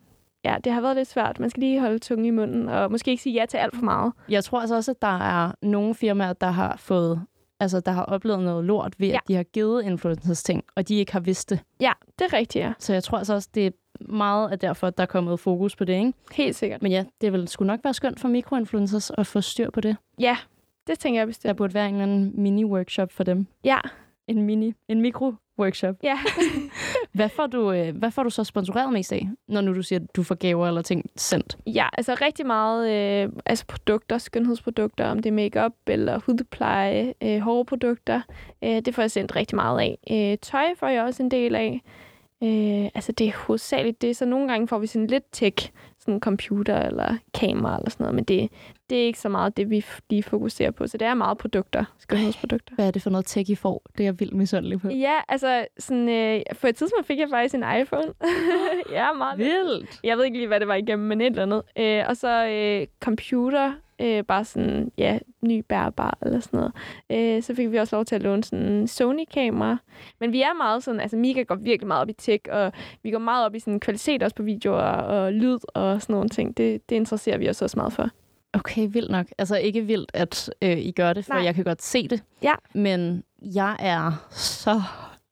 ja, det har været lidt svært. Man skal lige holde tungen i munden, og måske ikke sige ja til alt for meget. Jeg tror altså også, at der er nogle firmaer, der har fået altså, der har oplevet noget lort ved, ja. At de har givet influencers ting, og de ikke har vidst det. Ja, det er rigtigt, ja. Så jeg tror altså også, det er meget af derfor, at der er kommet fokus på det, ikke? Helt sikkert. Men ja, det vil sgu nok være skønt for mikroinfluencers at få styr på det. Ja, det tænker jeg Der bestemt. burde være en eller anden mini-workshop for dem. Ja, En mini, en mikro-workshop. ja. (laughs) Hvad får, du, øh, hvad får du så sponsoreret mest af, når nu du siger, at du får gaver eller ting sendt? Ja, altså rigtig meget øh, altså produkter, skønhedsprodukter, om det er makeup eller hudpleje, øh, hårprodukter. Øh, det får jeg sendt rigtig meget af. Øh, tøj får jeg også en del af. Øh, altså det er hovedsageligt det, så nogle gange får vi sådan lidt tech, sådan computer eller kamera eller sådan noget, men det, det er ikke så meget det, vi lige fokuserer på. Så det er meget produkter, skønhedsprodukter. Hvad er det for noget tech, I får? Det er jeg vildt misundelig på. Ja, altså sådan, øh, for et tidspunkt fik jeg faktisk en iPhone. (laughs) ja, meget Vildt! Jeg ved ikke lige, hvad det var igennem, men et eller andet. Øh, og så øh, computer, øh, bare sådan, ja, ny bærbar eller sådan noget. Øh, så fik vi også lov til at låne sådan en Sony-kamera. Men vi er meget sådan, altså Mika går virkelig meget op i tech, og vi går meget op i sådan kvalitet også på videoer og lyd og sådan nogle ting. Det, det interesserer vi os også meget for. Okay, vildt nok. Altså ikke vildt, at øh, I gør det, for Nej. jeg kan godt se det. Ja. Men jeg er så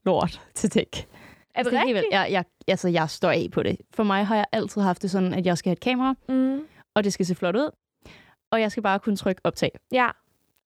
lort til tech. Er det Altså, rigtigt? Jeg, jeg, altså, jeg står af på det. For mig har jeg altid haft det sådan, at jeg skal have et kamera, Mm. og det skal se flot ud, og jeg skal bare kunne trykke optag. Ja.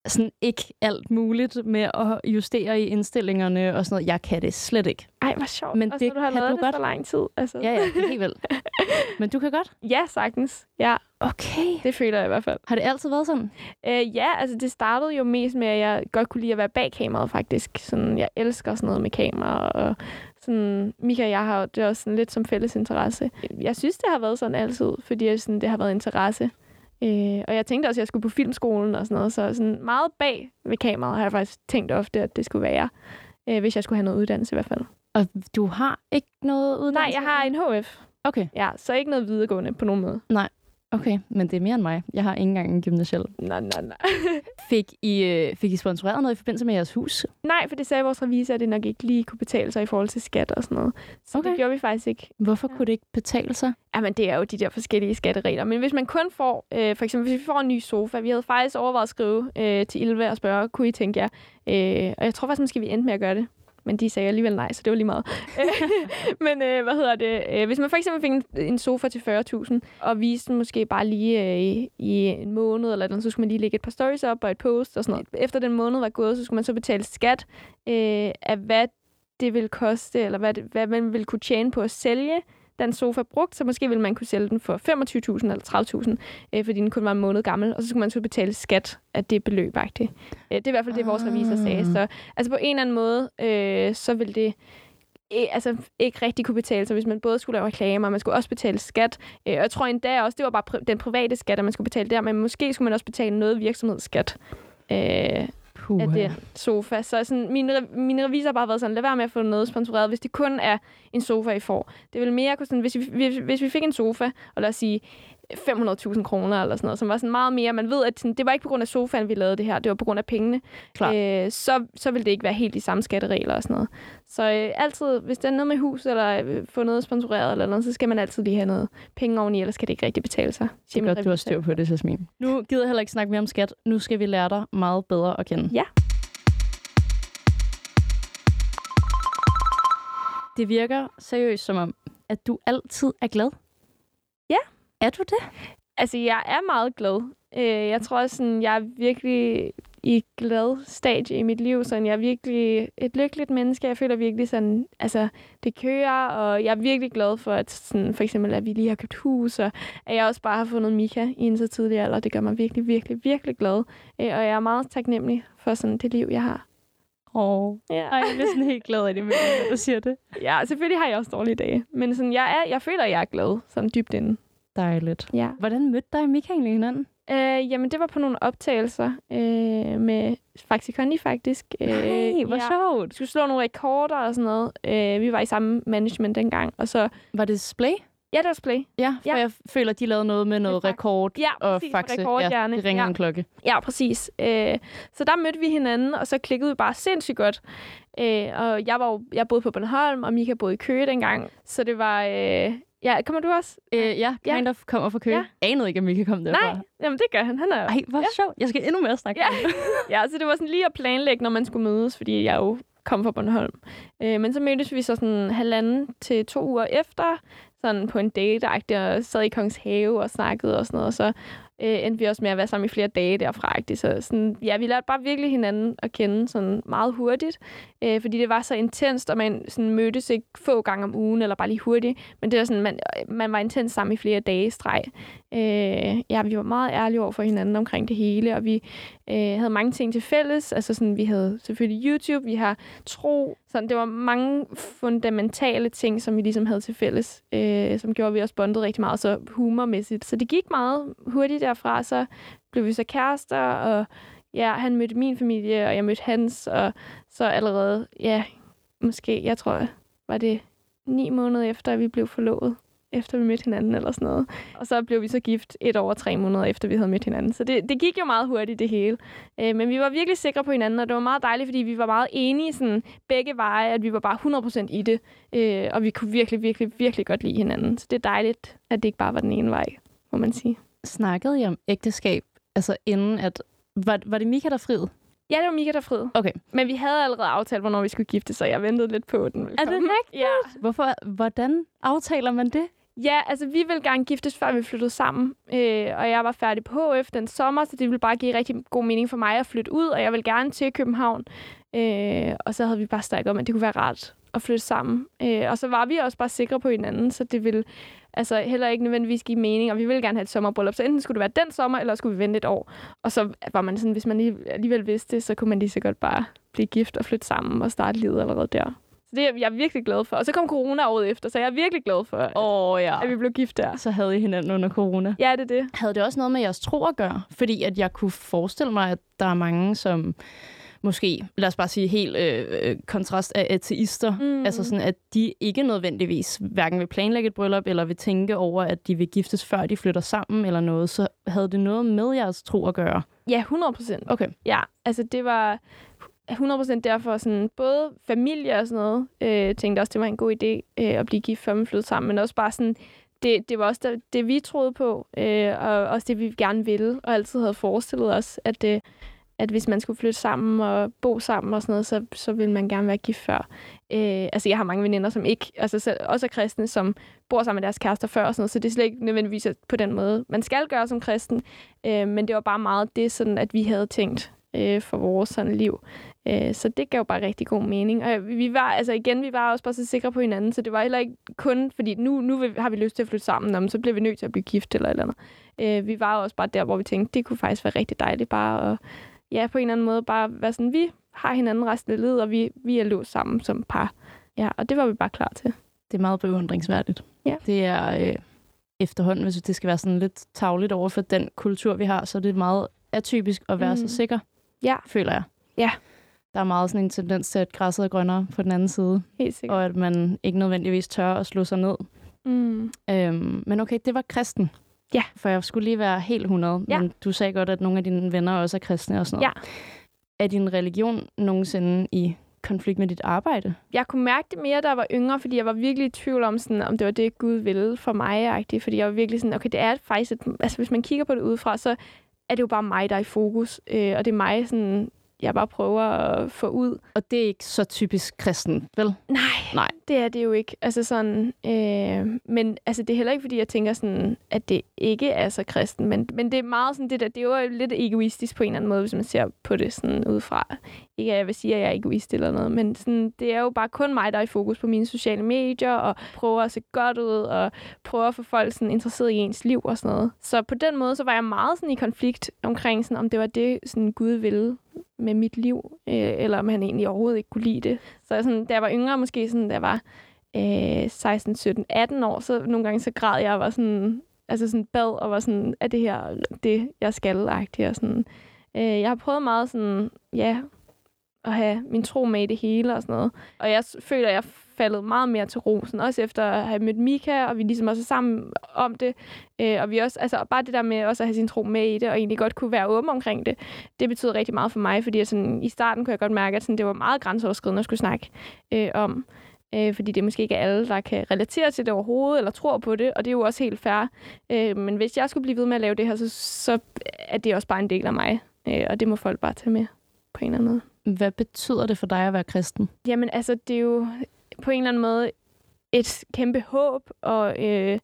Sådan ikke alt muligt med at justere i indstillingerne og sådan noget. Jeg kan det slet ikke. Ej, hvor sjovt. Men også det du har kan lavet du det godt. så lang tid. Altså. Ja, ja, helt vildt. (laughs) Men du kan godt? ja, sagtens. Ja, Okay. det føler jeg i hvert fald. Har det altid været sådan? Øh, ja, altså det startede jo mest med, at jeg godt kunne lide at være bag kameraet faktisk. Sådan, jeg elsker sådan noget med kamera, og sådan, Mika og jeg har det er også sådan lidt som fælles interesse. Jeg synes, det har været sådan altid, fordi jeg, sådan, det har været interesse. Øh, og jeg tænkte også, at jeg skulle på filmskolen og sådan noget, så sådan meget bag ved kameraet har jeg faktisk tænkt ofte, at det skulle være, øh, hvis jeg skulle have noget uddannelse i hvert fald. Og du har ikke noget uddannelse? Nej, jeg har en HF, Okay, ja, så ikke noget videregående på nogen måde. Okay. Men det er mere end mig. Jeg har ikke engang en gymnasiel. Nej, nej, nej. (laughs) Fik I, øh, fik I sponsoreret noget i forbindelse med jeres hus? Nej, for det sagde vores revisor, at det nok ikke lige kunne betale sig i forhold til skat og sådan noget. Så Okay. det gjorde vi faktisk ikke. Hvorfor kunne det ikke betale sig? Jamen, det er jo de der forskellige skatteregler. Men hvis man kun får, øh, for eksempel hvis vi får en ny sofa, vi havde faktisk overvejet at skrive øh, til Ilve og spørge, kunne I tænke jer? Øh, og jeg tror faktisk, måske vi endte med at gøre det. Men de sagde alligevel nej, så det var lige meget. (laughs) (laughs) Men øh, hvad hedder det? Øh, hvis man for eksempel fik en, en sofa til 40.000, og viste den måske bare lige øh, i, i en måned, eller noget, så skulle man lige lægge et par stories op og et post og sådan noget. Efter den måned var gået, så skulle man så betale skat øh, af, hvad det ville koste, eller hvad, det, hvad man ville kunne tjene på at sælge den sofa brugt, så måske ville man kunne sælge den for 25.000 eller 30.000, øh, fordi den kun var en måned gammel, og så skulle man så betale skat af det beløb. Øh, det er i hvert fald det, vores revisor sagde. Så altså på en eller anden måde, øh, så vil det altså, ikke rigtig kunne betale sig, hvis man både skulle lave reklamer, og man skulle også betale skat. Øh, og jeg tror endda også, det var bare den private skat, at man skulle betale der, men måske skulle man også betale noget virksomhedsskat. Øh, Puh, af den sofa. Så sådan, min, min revisor har bare været sådan, lad være med at få noget sponsoreret, hvis det kun er en sofa, I får. Det vil mere kunne sådan, hvis vi, hvis, hvis vi fik en sofa, og lad os sige 500.000 kroner eller sådan noget, som var sådan meget mere, man ved, at sådan, det var ikke på grund af sofaen, vi lavede det her, det var på grund af pengene. Klart. Øh, så, så vil det ikke være helt de samme skatteregler og sådan noget. Så øh, altid, hvis der er noget med hus, eller øh, få noget sponsoreret eller noget, så skal man altid lige have noget penge oveni, ellers kan det ikke rigtig betale sig. Det er godt, du har styr på det, Jasmin. Nu gider jeg heller ikke snakke mere om skat. Nu skal vi lære dig meget bedre at kende. Ja. Det virker seriøst som om, at du altid er glad. Er du det? Altså, jeg er meget glad. Øh, jeg tror, sådan, jeg er virkelig i glad stadie i mit liv. Sådan, jeg er virkelig et lykkeligt menneske. Jeg føler virkelig sådan, altså, det kører, og jeg er virkelig glad for, at sådan, for eksempel, at vi lige har købt hus, og at jeg også bare har fundet Mika i en så tidlig alder. Det gør mig virkelig, virkelig, virkelig glad. Øh, og jeg er meget taknemmelig for sådan det liv, jeg har. Åh, Ja. Ej, jeg bliver sådan helt glad af det, når du siger det. ja, selvfølgelig har jeg også dårlige dage. Men sådan, jeg, er, jeg føler, at jeg er glad, sådan dybt inde. Dejligt. Ja. Hvordan mødte dig og egentlig hinanden? Øh, jamen, det var på nogle optagelser øh, med Faxi Kondi, faktisk. Øh, Nej, hvor ja. sjovt. Vi skulle slå nogle rekorder og sådan noget. Øh, vi var i samme management dengang. Og så, Var det display? ja, det var Splay. Ja, for Ja. jeg føler, de lavede noget med noget rekord Ja, og faxe. rekordhjerne. Ja, det ringer Ja. en klokke. Ja, præcis. Øh, så der mødte vi hinanden, og så klikkede vi bare sindssygt godt. Øh, og jeg, var jo, jeg boede på Bornholm, og Mika boede i Køge dengang. Så det var... Øh, ja, kommer du også? Øh, ja, Ja. kind of kommer fra Køge. Ja. Anede ikke, at Mika kom derfra. Nej, jamen det gør han. Han er Ej, hvor ja. sjovt. Jeg skal endnu mere snakke Ja. om. (laughs) Ja, så det var sådan lige at planlægge, når man skulle mødes, fordi jeg jo kom fra Bornholm. Øh, men så mødtes vi så sådan halvanden til to uger efter, sådan på en date og sad i Kongens Have og snakkede og sådan noget. Og så øh, endte vi også med at være sammen i flere dage derfra. Ikke? Så sådan, ja, vi lærte bare virkelig hinanden at kende sådan meget hurtigt, øh, fordi det var så intenst, og man sådan mødtes ikke få gange om ugen, eller bare lige hurtigt, men det var sådan, man, man var intens sammen i flere dage i streg. Øh, ja, vi var meget ærlige over for hinanden omkring det hele, og vi øh, havde mange ting til fælles. Altså sådan, vi havde selvfølgelig YouTube, vi har tro. Sådan, det var mange fundamentale ting, som vi ligesom havde til fælles, øh, som gjorde, at vi også bondede rigtig meget, så humormæssigt. Så det gik meget hurtigt derfra, så blev vi så kærester, og ja, han mødte min familie, og jeg mødte hans, og så allerede, ja, måske, jeg tror, var det ni måneder efter, at vi blev forlovet efter vi mødte hinanden eller sådan noget. Og så blev vi så gift et og tre måneder efter, vi havde mødt hinanden. Så det, det gik jo meget hurtigt, det hele. Øh, men vi var virkelig sikre på hinanden, og det var meget dejligt, fordi vi var meget enige sådan, begge veje, at vi var bare 100% i det. Øh, og vi kunne virkelig, virkelig, virkelig godt lide hinanden. Så det er dejligt, at det ikke bare var den ene vej, må man sige. Snakkede I om ægteskab, altså inden at... Var, var det Mika, der friede? Ja, det var Mika, der friede. Okay. Men vi havde allerede aftalt, hvornår vi skulle gifte, så jeg ventede lidt på den. Er det rigtigt? Ja. Hvorfor, hvordan aftaler man det? Ja, altså vi ville gerne giftes, før vi flyttede sammen. Øh, og jeg var færdig på HF den sommer, så det ville bare give rigtig god mening for mig at flytte ud, og jeg ville gerne til København. Øh, og så havde vi bare snakket om, at det kunne være rart at flytte sammen. Øh, og så var vi også bare sikre på hinanden, så det ville altså heller ikke nødvendigvis give mening, og vi ville gerne have et sommerbryllup. Så enten skulle det være den sommer, eller skulle vi vente et år. Og så var man sådan, hvis man alligevel vidste det, så kunne man lige så godt bare blive gift og flytte sammen og starte livet allerede der. Så det er jeg virkelig glad for. Og så kom corona året efter, så jeg er virkelig glad for, at, oh, ja. at vi blev gift der. Så havde I hinanden under corona. Ja, det er det. Havde det også noget med jeres tro at gøre? Fordi at jeg kunne forestille mig, at der er mange, som måske, lad os bare sige, helt øh, øh kontrast af ateister. Mm. Altså sådan, at de ikke nødvendigvis hverken vil planlægge et bryllup, eller vil tænke over, at de vil giftes, før de flytter sammen eller noget. Så havde det noget med jeres tro at gøre? Ja, 100 procent. Okay. Ja, altså det var 100% derfor sådan, både familie og sådan noget, øh, tænkte også, det var en god idé øh, at blive gift, før man flyttede sammen, men også bare sådan, det, det var også det, det vi troede på, øh, og også det, vi gerne ville, og altid havde forestillet os, at, det, at hvis man skulle flytte sammen og bo sammen og sådan noget, så, så ville man gerne være gift før. Øh, altså, jeg har mange veninder, som ikke, altså selv, også er kristne, som bor sammen med deres kærester før og sådan noget, så det er slet ikke nødvendigvis på den måde, man skal gøre som kristen, øh, men det var bare meget det, sådan, at vi havde tænkt øh, for vores sådan liv. Øh, så det gav bare rigtig god mening. Og vi var, altså igen, vi var også bare så sikre på hinanden, så det var heller ikke kun, fordi nu, nu har vi lyst til at flytte sammen, om, så bliver vi nødt til at blive gift eller et eller andet. Øh, vi var også bare der, hvor vi tænkte, det kunne faktisk være rigtig dejligt bare at, ja, på en eller anden måde bare være sådan, vi har hinanden resten af livet, og vi, vi er låst sammen som par. Ja, og det var vi bare klar til. Det er meget beundringsværdigt. Ja. Det er øh, efterhånden, hvis det skal være sådan lidt tavligt over for den kultur, vi har, så er det meget atypisk at være mm. så sikker, ja. føler jeg. Ja, der er meget sådan en tendens til, at græsset er grønnere på den anden side. Helt sikkert. Og at man ikke nødvendigvis tør at slå sig ned. Mm. Øhm, men okay, det var kristen. Ja. For jeg skulle lige være helt 100. Ja. Men du sagde godt, at nogle af dine venner også er kristne og sådan noget. Ja. Er din religion nogensinde i konflikt med dit arbejde? Jeg kunne mærke det mere, da jeg var yngre, fordi jeg var virkelig i tvivl om, sådan, om det var det, Gud ville for mig. Fordi jeg var virkelig sådan, okay, det er faktisk... Et, altså, hvis man kigger på det udefra, så er det jo bare mig, der er i fokus. Øh, og det er mig, sådan, jeg bare prøver at få ud. Og det er ikke så typisk kristen, vel? Nej, Nej. det er det jo ikke. Altså sådan, øh, men altså, det er heller ikke, fordi jeg tænker sådan, at det ikke er så kristen, men, men det er meget sådan, det, der, det er jo lidt egoistisk på en eller anden måde, hvis man ser på det sådan udefra. Ikke at jeg vil sige, at jeg er egoist eller noget, men sådan, det er jo bare kun mig, der er i fokus på mine sociale medier, og prøver at se godt ud, og prøver at få folk sådan interesseret i ens liv og sådan noget. Så på den måde, så var jeg meget sådan i konflikt omkring, sådan, om det var det, sådan Gud ville med mit liv, øh, eller om han egentlig overhovedet ikke kunne lide det. Så sådan, da jeg var yngre, måske sådan, da jeg var øh, 16, 17, 18 år, så nogle gange så græd jeg og var sådan, altså sådan bad og var sådan, er det her det, jeg skal agtigt og sådan. Øh, jeg har prøvet meget sådan, ja, at have min tro med i det hele og sådan noget. Og jeg føler, at jeg faldet meget mere til ro, sådan også efter at have mødt Mika, og vi ligesom også er sammen om det. Øh, og vi også, altså bare det der med også at have sin tro med i det, og egentlig godt kunne være åben omkring det, det betyder rigtig meget for mig, fordi jeg sådan, i starten kunne jeg godt mærke, at sådan, det var meget grænseoverskridende at skulle snakke øh, om. Øh, fordi det er måske ikke alle, der kan relatere til det overhovedet, eller tror på det, og det er jo også helt fair. Øh, men hvis jeg skulle blive ved med at lave det her, så, så er det også bare en del af mig, øh, og det må folk bare tage med på en eller anden måde. Hvad betyder det for dig at være kristen? Jamen altså, det er jo på en eller anden måde et kæmpe håb, og øh,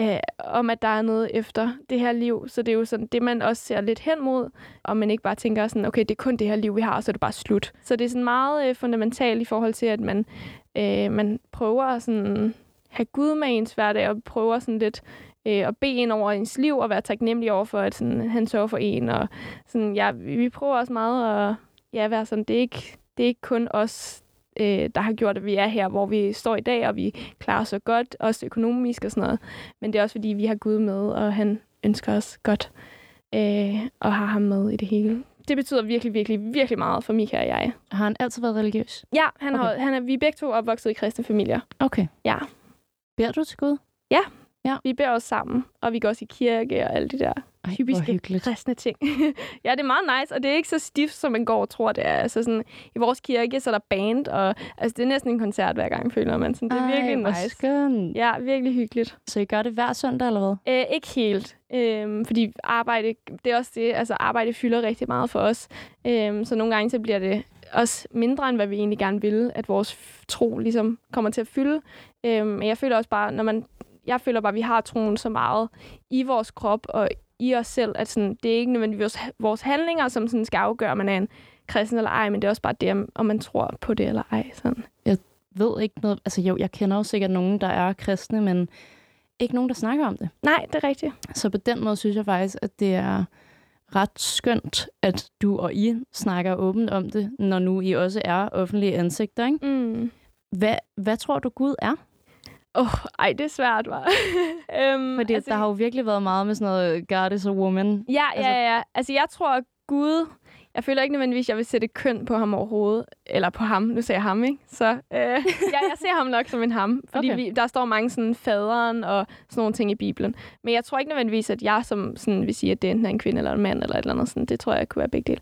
øh, om, at der er noget efter det her liv. Så det er jo sådan det, man også ser lidt hen mod, og man ikke bare tænker sådan, okay, det er kun det her liv, vi har, og så er det bare slut. Så det er sådan meget øh, fundamentalt i forhold til, at man, øh, man prøver at sådan have Gud med ens hverdag, og prøver sådan lidt øh, at bede ind over ens liv, og være taknemmelig over for, at sådan, han sørger for en. Og sådan, ja, vi prøver også meget at ja, være sådan, det er ikke, det er ikke kun os, øh, der har gjort, at vi er her, hvor vi står i dag, og vi klarer os så godt, også økonomisk og sådan noget. Men det er også, fordi vi har Gud med, og han ønsker os godt, øh, og har ham med i det hele. Det betyder virkelig, virkelig, virkelig meget for Mika og jeg. Har han altid været religiøs? Ja, han okay. har, han er, vi er begge to opvokset i kristne familier. Okay. Ja. Beder du til Gud? Ja. Ja. Vi beder os sammen, og vi går også i kirke og alle de der Ej, typiske kristne ting. (laughs) ja, det er meget nice, og det er ikke så stift, som man går og tror, det er. Altså sådan, I vores kirke, så er der band, og altså, det er næsten en koncert hver gang, føler man. Sådan, det er Ej, virkelig nice. skønt. Ja, virkelig hyggeligt. Så I gør det hver søndag, eller hvad? Æ, ikke helt, øhm, fordi arbejde, det er også det, altså arbejde fylder rigtig meget for os. Øhm, så nogle gange så bliver det også mindre, end hvad vi egentlig gerne vil, at vores tro ligesom kommer til at fylde. Øhm, men jeg føler også bare, når man, jeg føler bare, at vi har troen så meget i vores krop og i os selv, at sådan, det er ikke nødvendigvis vores handlinger, som sådan skal afgøre, om man er en kristen eller ej, men det er også bare det, om- man tror på det eller ej. Sådan. Ved ikke noget. Altså jo, jeg kender jo sikkert nogen, der er kristne, men ikke nogen, der snakker om det. Nej, det er rigtigt. Så på den måde synes jeg faktisk, at det er ret skønt, at du og I snakker åbent om det, når nu I også er offentlige ansigter. Ikke? Mm. Hvad, hvad tror du, Gud er? Åh, oh, ej, det er svært, var. (laughs) øhm, Fordi altså, der har jo virkelig været meget med sådan noget, God is a woman. Ja, Altså- ja, ja. Altså, jeg tror, at Gud... Jeg føler ikke nødvendigvis, at jeg vil sætte køn på ham overhovedet. Eller på ham. Nu siger jeg ham, ikke? Så øh, (laughs) ja, jeg ser ham nok som en ham. Fordi Okay. vi, der står mange sådan faderen og sådan nogle ting i Bibelen. Men jeg tror ikke nødvendigvis, at jeg som sådan vil sige, at det enten er en kvinde eller en mand eller et eller andet. Sådan. Det tror jeg kunne være begge dele.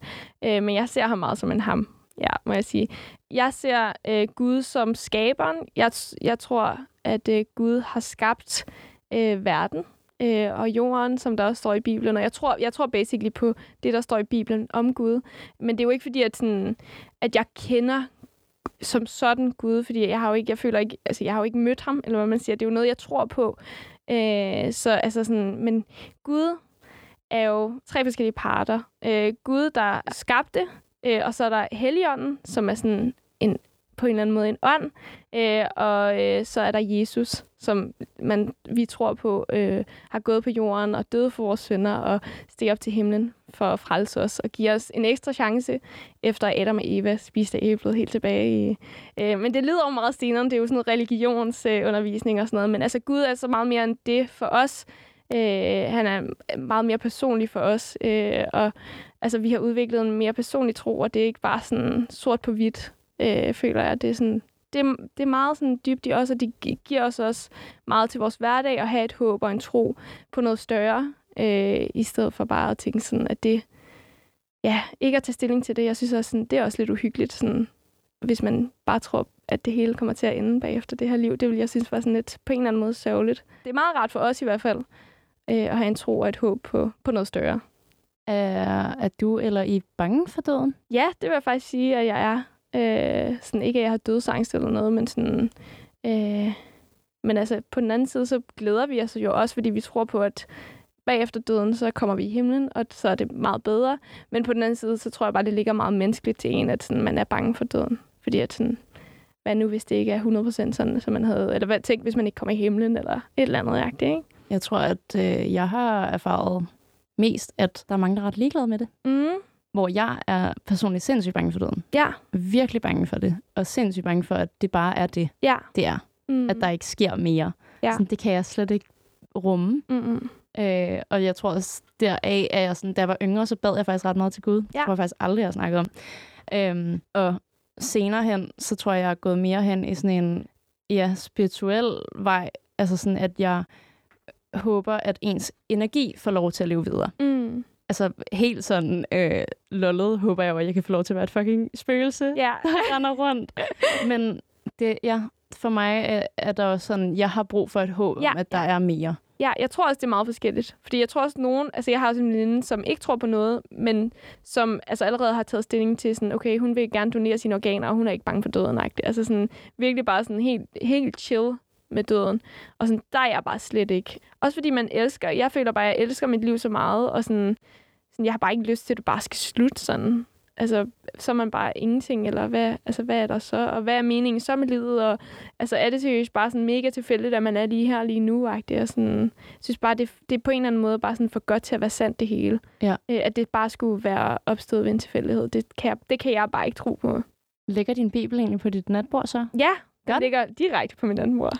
Øh, men jeg ser ham meget som en ham. Ja, må jeg sige. Jeg ser øh, Gud som skaberen. Jeg, jeg tror, at øh, Gud har skabt øh, verden øh, og jorden, som der også står i Bibelen. Og jeg tror, jeg tror basically på det, der står i Bibelen om Gud. Men det er jo ikke fordi, at, sådan, at jeg kender som sådan Gud, fordi jeg har jo ikke, jeg føler ikke, altså jeg har jo ikke mødt ham, eller hvad man siger. Det er jo noget, jeg tror på. Øh, så altså sådan, men Gud er jo tre forskellige parter. Øh, Gud, der skabte, øh, og så er der Helligånden, som er sådan en på en eller anden måde en ånd, øh, og øh, så er der Jesus, som man, vi tror på, øh, har gået på jorden og døde for vores sønner og steg op til himlen for at frelse os og give os en ekstra chance, efter Adam og Eva spiste æblet helt tilbage i... Øh, men det lyder jo meget senere, det er jo sådan noget religionsundervisning øh, og sådan noget, men altså Gud er så meget mere end det for os. Øh, han er meget mere personlig for os, øh, og altså, vi har udviklet en mere personlig tro, og det er ikke bare sådan sort på hvidt, øh, føler jeg. Det er, sådan, det, er, det er meget sådan dybt i os, og det gi- giver os også meget til vores hverdag at have et håb og en tro på noget større, øh, i stedet for bare at tænke sådan, at det, ja, ikke at tage stilling til det. Jeg synes også, sådan, det er også lidt uhyggeligt, sådan, hvis man bare tror, at det hele kommer til at ende bagefter det her liv. Det vil jeg synes var sådan lidt på en eller anden måde sørgeligt. Det er meget rart for os i hvert fald, øh, at have en tro og et håb på, på noget større. Er, er du eller I bange for døden? Ja, det vil jeg faktisk sige, at jeg er. Øh, sådan ikke, at jeg har dødsangst eller noget, men sådan... Øh, men altså, på den anden side, så glæder vi os jo også, fordi vi tror på, at bagefter døden, så kommer vi i himlen, og så er det meget bedre. Men på den anden side, så tror jeg bare, det ligger meget menneskeligt til en, at sådan, man er bange for døden. Fordi at sådan, hvad nu, hvis det ikke er 100% sådan, som man havde... Eller hvad tænk, hvis man ikke kommer i himlen, eller et eller andet jagtigt, ikke? Jeg tror, at øh, jeg har erfaret mest, at der er mange, der er ret ligeglade med det. Mm. Hvor jeg er personligt sindssygt bange for døden. Ja. Virkelig bange for det. Og sindssygt bange for, at det bare er det, Ja. det er. Mm. At der ikke sker mere. Ja. Sådan, det kan jeg slet ikke rumme. Mm-mm. Øh, og jeg tror også, deraf, at jeg sådan, da jeg var yngre, så bad jeg faktisk ret meget til Gud. Det Ja. tror jeg faktisk aldrig, jeg har snakket om. Øhm, og senere hen, så tror jeg, jeg er gået mere hen i sådan en ja, spirituel vej. Altså sådan, at jeg håber, at ens energi får lov til at leve videre. Mm. Altså helt sådan øh, lollet håber jeg jo, at jeg kan få lov til at være et fucking spøgelse, Ja. (laughs) der render rundt. Men det, ja, for mig er, er der også sådan, jeg har brug for et håb Ja. om, at der er mere. Ja, jeg tror også, det er meget forskelligt. Fordi jeg tror også, nogen... Altså, jeg har også en veninde, som ikke tror på noget, men som altså, allerede har taget stilling til sådan, okay, hun vil gerne donere sine organer, og hun er ikke bange for døden. -agtigt. Altså sådan, virkelig bare sådan helt, helt chill med døden. Og sådan, der er jeg bare slet ikke. Også fordi man elsker, jeg føler bare, at jeg elsker mit liv så meget, og sådan, sådan jeg har bare ikke lyst til, at det bare skal slutte sådan. Altså, så er man bare ingenting, eller hvad, altså, hvad er der så? Og hvad er meningen så med livet? Og, altså, er det seriøst bare sådan mega tilfældigt, at man er lige her lige nu? Og sådan, jeg synes bare, det, det er på en eller anden måde bare sådan for godt til at være sandt det hele. Ja. Øh, at det bare skulle være opstået ved en tilfældighed. Det kan, jeg, det kan jeg bare ikke tro på. Ligger din bibel egentlig på dit natbord så? Ja, den ligger direkte på min mor.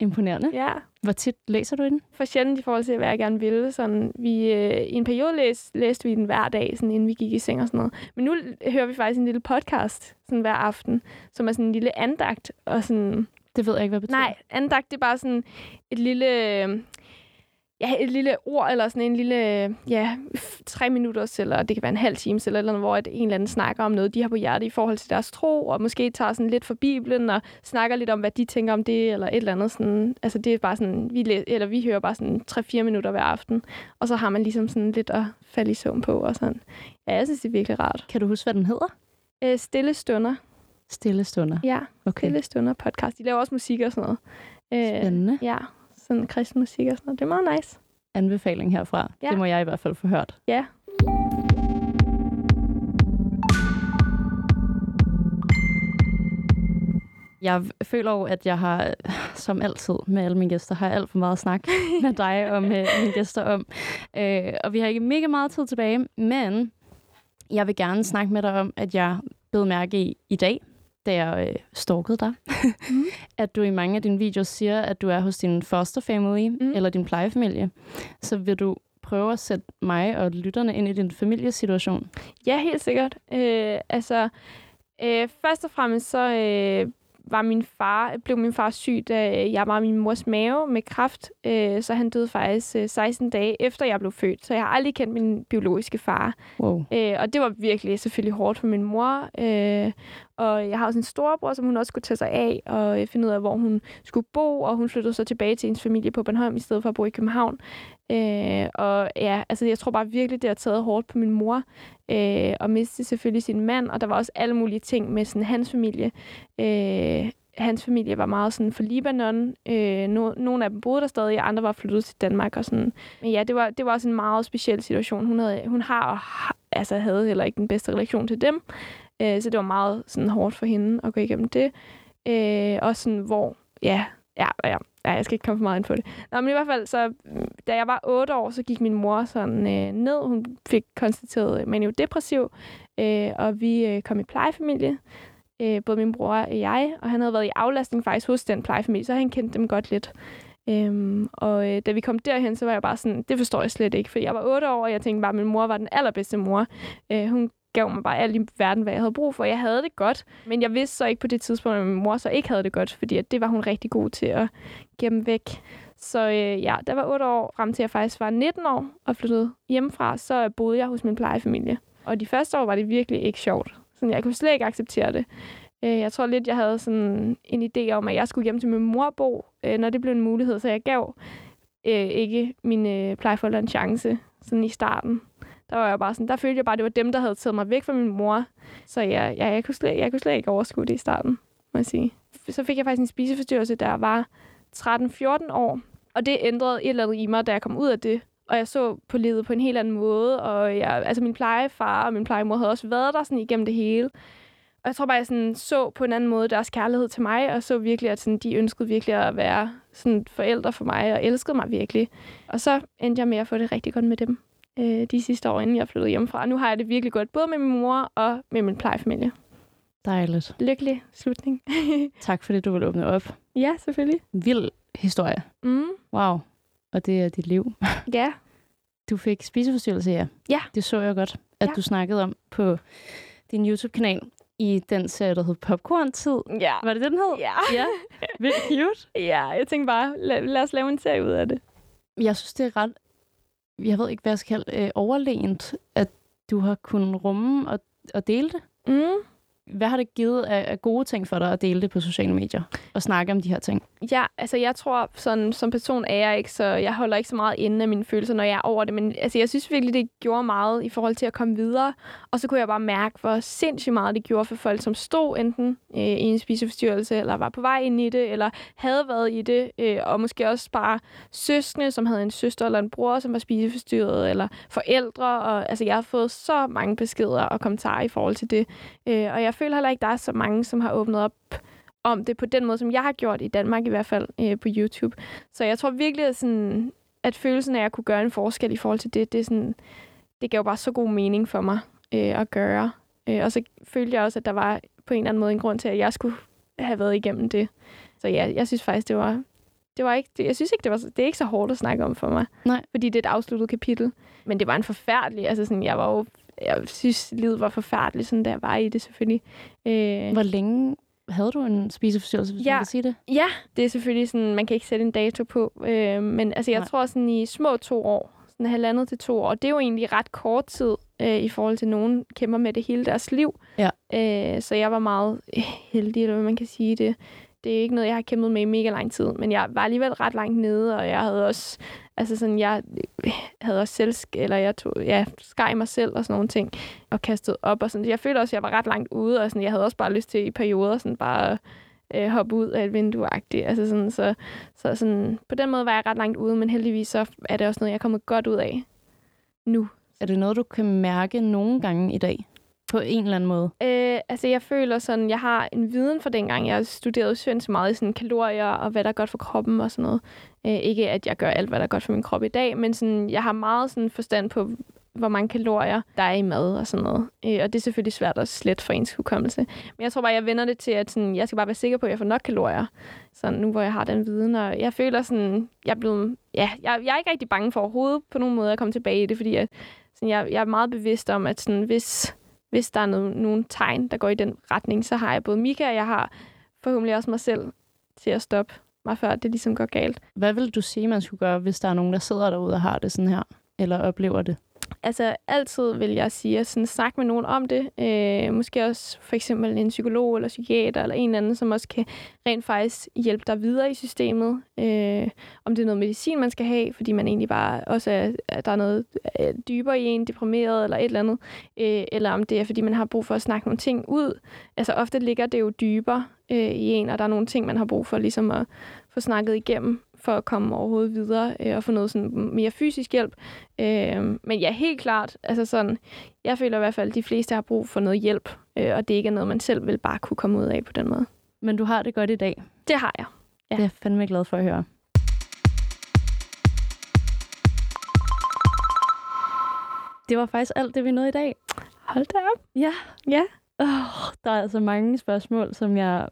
Imponerende. Ja. Hvor tit læser du den? For sjældent i forhold til, hvad jeg gerne ville. Sådan, vi, øh, I en periode læs, læste vi den hver dag, sådan, inden vi gik i seng og sådan noget. Men nu hører vi faktisk en lille podcast sådan hver aften, som er sådan en lille andagt. Og sådan, Det ved jeg ikke, hvad det betyder. nej, andagt det er bare sådan et lille... øh, Ja, et lille ord, eller sådan en lille, ja, tre minutters, eller det kan være en halv time, eller, et eller andet, hvor at en eller anden snakker om noget, de har på hjerte i forhold til deres tro, og måske tager sådan lidt for Bibelen, og snakker lidt om, hvad de tænker om det, eller et eller andet sådan. Altså det er bare sådan, vi, læ- eller vi hører bare sådan 3-4 minutter hver aften, og så har man ligesom sådan lidt at falde i søvn på, og sådan. Ja, jeg synes, det er virkelig rart. Kan du huske, hvad den hedder? Øh, stille stunder. Stille stunder. Ja, Okay. stille stunder podcast. De laver også musik og sådan noget. Øh, Spændende. Ja, sådan kristen musik og sådan noget. Det er meget nice. Anbefaling herfra. Ja. Det må jeg i hvert fald få hørt. Ja. Jeg føler jo, at jeg har, som altid med alle mine gæster, har jeg alt for meget snak med dig og med mine gæster om. Øh, og vi har ikke mega meget tid tilbage, men jeg vil gerne snakke med dig om, at jeg blev mærke i i dag, da jeg øh, stalkede dig, (laughs) mm. at du i mange af dine videoer siger, at du er hos din foster family mm. eller din plejefamilie. Så vil du prøve at sætte mig og lytterne ind i din familiesituation? Ja, helt sikkert. Øh, altså, øh, først og fremmest så øh, var min far, blev min far syg, da jeg var i min mors mave med kræft. Øh, så han døde faktisk øh, 16 dage efter jeg blev født. Så jeg har aldrig kendt min biologiske far. Wow. Øh, og det var virkelig selvfølgelig hårdt for min mor. Øh, og jeg har også en storebror, som hun også skulle tage sig af og øh, finde ud af, hvor hun skulle bo. Og hun flyttede så tilbage til hendes familie på Bornholm, i stedet for at bo i København. Øh, og ja, altså jeg tror bare virkelig, det har taget hårdt på min mor. Øh, og miste selvfølgelig sin mand. Og der var også alle mulige ting med sådan, hans familie. Øh, hans familie var meget sådan for Libanon. Øh, no, nogle af dem boede der stadig, og andre var flyttet til Danmark. Og sådan. Men ja, det var, det var også en meget speciel situation. Hun, havde, hun har og har, altså, havde heller ikke den bedste relation til dem. Øh, så det var meget sådan, hårdt for hende at gå igennem det. Øh, og sådan, hvor, ja, ja, ja, ja, jeg skal ikke komme for meget ind på det. Nå, men i hvert fald, så, da jeg var 8 år, så gik min mor sådan øh, ned. Hun fik konstateret øh, maniodepressiv, øh, og vi øh, kom i plejefamilie. Øh, både min bror og jeg, og han havde været i aflastning faktisk hos den plejefamilie, så han kendte dem godt lidt. Øhm, og øh, da vi kom derhen, så var jeg bare sådan, det forstår jeg slet ikke, for jeg var 8 år, og jeg tænkte bare, at min mor var den allerbedste mor. Øh, hun gav mig bare alt i verden, hvad jeg havde brug for. Jeg havde det godt, men jeg vidste så ikke på det tidspunkt, at min mor så ikke havde det godt, fordi at det var hun rigtig god til at gemme væk. Så øh, ja, der var 8 år, frem til jeg faktisk var 19 år og flyttede hjemmefra, så boede jeg hos min plejefamilie. Og de første år var det virkelig ikke sjovt. Sådan, jeg kunne slet ikke acceptere det. Øh, Jeg tror lidt, jeg havde sådan en idé om, at jeg skulle hjem til min mor bo, øh, når det blev en mulighed. Så jeg gav øh, ikke mine øh, plejeforældre en chance sådan i starten. Der var jeg bare sådan, der følte jeg bare, at det var dem, der havde taget mig væk fra min mor. Så jeg, jeg, jeg, kunne, slet, jeg kunne slet ikke overskue det i starten, må jeg sige. Så fik jeg faktisk en spiseforstyrrelse, der var 13-14 år. Og det ændrede et eller andet i mig, da jeg kom ud af det. Og jeg så på livet på en helt anden måde. Og jeg, altså min plejefar og min plejemor havde også været der sådan igennem det hele. Og jeg tror bare, jeg sådan så på en anden måde deres kærlighed til mig, og så virkelig, at sådan, de ønskede virkelig at være sådan forældre for mig, og elskede mig virkelig. Og så endte jeg med at få det rigtig godt med dem øh, de sidste år, inden jeg flyttede hjemmefra. Nu har jeg det virkelig godt, både med min mor og med min plejefamilie. Dejligt. Lykkelig slutning. (laughs) Tak fordi du vil åbne op. ja, selvfølgelig. Vild historie. Mm, Wow. Og det er dit liv. ja. (laughs) Du fik spiseforstyrrelse, ja. Ja. Det så jeg godt, at Ja. du snakkede om på din YouTube-kanal i den serie, der hed Popcorn-tid. Ja. Var det det, den hed? Ja. ja. (laughs) Vildt cute. Ja, jeg tænkte bare, lad, lad os lave en serie ud af det. Jeg synes, det er ret, jeg ved ikke, hvad jeg skal kalde, øh, overlænt, at du har kunnet rumme og, og dele det. Mm hvad har det givet af, af gode ting for dig at dele det på sociale medier og snakke om de her ting? Ja, altså jeg tror, sådan, som person er jeg ikke, så jeg holder ikke så meget inde af mine følelser, når jeg er over det. Men altså, jeg synes virkelig, det gjorde meget i forhold til at komme videre. Og så kunne jeg bare mærke, hvor sindssygt meget det gjorde for folk, som stod enten øh, i en spiseforstyrrelse, eller var på vej ind i det, eller havde været i det. Øh, og måske også bare søskende, som havde en søster eller en bror, som var spiseforstyrret, eller forældre. Og, altså, jeg har fået så mange beskeder og kommentarer i forhold til det. Øh, og jeg føler heller ikke, der er så mange, som har åbnet op om det på den måde, som jeg har gjort i Danmark i hvert fald øh, på YouTube. Så jeg tror virkelig, at, sådan, at følelsen af at kunne gøre en forskel i forhold til det, det, er sådan, det gav bare så god mening for mig øh, at gøre. Øh, og så følte jeg også, at der var på en eller anden måde en grund til, at jeg skulle have været igennem det. Så ja, jeg synes faktisk, det var, det var ikke, det, jeg synes ikke, det var, det er ikke så hårdt at snakke om for mig. Nej. Fordi det er et afsluttet kapitel. Men det var en forfærdelig, altså sådan, jeg var jo, jeg synes, livet var forfærdeligt, sådan der var i det selvfølgelig. Øh, Hvor længe havde du en spiseforstyrrelse, hvis Ja. man kan sige det? Ja, det er selvfølgelig sådan, man kan ikke sætte en dato på. Øh, men altså, jeg Nej. Tror sådan i små to år, sådan halvandet til to år, det er jo egentlig ret kort tid øh, i forhold til, nogen kæmper med det hele deres liv. Ja. Øh, så jeg var meget øh, heldig, eller hvad man kan sige det. Det er ikke noget, jeg har kæmpet med i mega lang tid, men jeg var alligevel ret langt nede, og jeg havde også, altså sådan, jeg øh, havde også selv, eller jeg tog, ja, skar mig selv og sådan nogle ting, og kastede op og sådan. Jeg følte også, at jeg var ret langt ude, og sådan, jeg havde også bare lyst til i perioder sådan bare øh, hoppe ud af et vindue -agtigt. Altså sådan, så, så sådan, på den måde var jeg ret langt ude, men heldigvis så er det også noget, jeg er kommet godt ud af nu. Er det noget, du kan mærke nogle gange i dag? På en eller anden måde? Øh, altså, jeg føler sådan, jeg har en viden fra dengang. Jeg studerede så meget i sådan kalorier og hvad der er godt for kroppen og sådan noget. Øh, ikke at jeg gør alt, hvad der er godt for min krop i dag, men sådan, jeg har meget sådan forstand på, hvor mange kalorier der er i mad og sådan noget. Øh, og det er selvfølgelig svært at slette for ens hukommelse. Men jeg tror bare, jeg vender det til, at sådan, jeg skal bare være sikker på, at jeg får nok kalorier. Så nu hvor jeg har den viden, og jeg føler sådan, jeg er blevet, ja, jeg, jeg er ikke rigtig bange for overhovedet på nogen måde at komme tilbage i det, fordi jeg, sådan, jeg, jeg er meget bevidst om, at sådan, hvis, hvis der er no- nogle tegn, der går i den retning, så har jeg både Mika, og jeg har forhåbentlig også mig selv til at stoppe mig, før det ligesom går galt. Hvad vil du sige, man skulle gøre, hvis der er nogen, der sidder derude og har det sådan her? Eller oplever det? Altså, altid vil jeg sige at sådan, snakke med nogen om det. Øh, måske også for eksempel en psykolog eller psykiater eller en eller anden, som også kan rent faktisk hjælpe dig videre i systemet. Øh, om det er noget medicin, man skal have, fordi man egentlig bare også er, at der er noget øh, dybere i en, deprimeret eller et eller andet. Øh, eller om det er, fordi man har brug for at snakke nogle ting ud. Altså, ofte ligger det jo dybere øh, i en, og der er nogle ting, man har brug for ligesom at få snakket igennem for at komme overhovedet videre øh, og få noget sådan mere fysisk hjælp. Øh, men ja, helt klart, altså sådan, jeg føler i hvert fald, at de fleste har brug for noget hjælp, øh, og det ikke er noget, man selv vil bare kunne komme ud af på den måde. Men du har det godt i dag. Det har jeg. Ja. Det er jeg fandme glad for at høre. Det var faktisk alt det, vi nåede i dag. Hold da op. Ja. Ja. Oh, der er altså mange spørgsmål, som jeg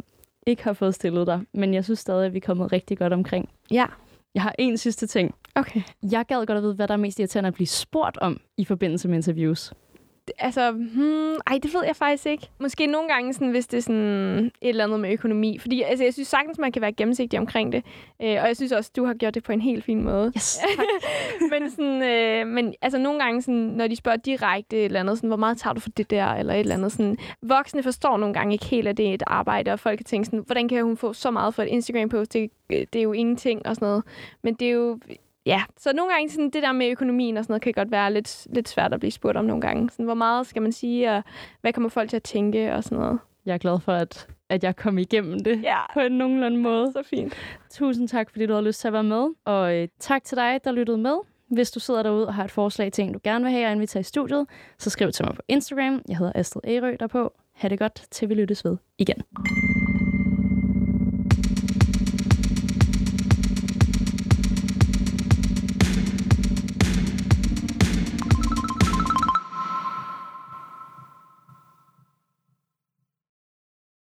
ikke har fået stillet dig, men jeg synes stadig, at vi er kommet rigtig godt omkring. Ja. Jeg har en sidste ting. Okay. Jeg gad godt at vide, hvad der er mest irriterende at blive spurgt om i forbindelse med interviews. Altså, hmm, ej, det ved jeg faktisk ikke. Måske nogle gange, sådan, hvis det er sådan et eller andet med økonomi. Fordi altså, jeg synes sagtens, man kan være gennemsigtig omkring det. Øh, og jeg synes også, du har gjort det på en helt fin måde. Yes, (laughs) men sådan, øh, men altså, nogle gange, sådan, når de spørger direkte et eller andet, sådan, hvor meget tager du for det der, eller et eller andet. Sådan, voksne forstår nogle gange ikke helt, at det er et arbejde, og folk kan tænke sådan, hvordan kan hun få så meget for et Instagram-post? Det, det er jo ingenting og sådan noget. Men det er jo Ja, så nogle gange sådan, det der med økonomien og sådan noget, kan godt være lidt, lidt svært at blive spurgt om nogle gange. Sådan, hvor meget skal man sige, og hvad kommer folk til at tænke og sådan noget. Jeg er glad for, at, at jeg kom igennem det ja. på en nogenlunde måde. Så fint. Tusind tak, fordi du har lyst til at være med. Og øh, tak til dig, der lyttede med. Hvis du sidder derude og har et forslag til en, du gerne vil have, og invitere i studiet, så skriv til mig på Instagram. Jeg hedder Astrid Ærø derpå. Ha' det godt, til vi lyttes ved igen.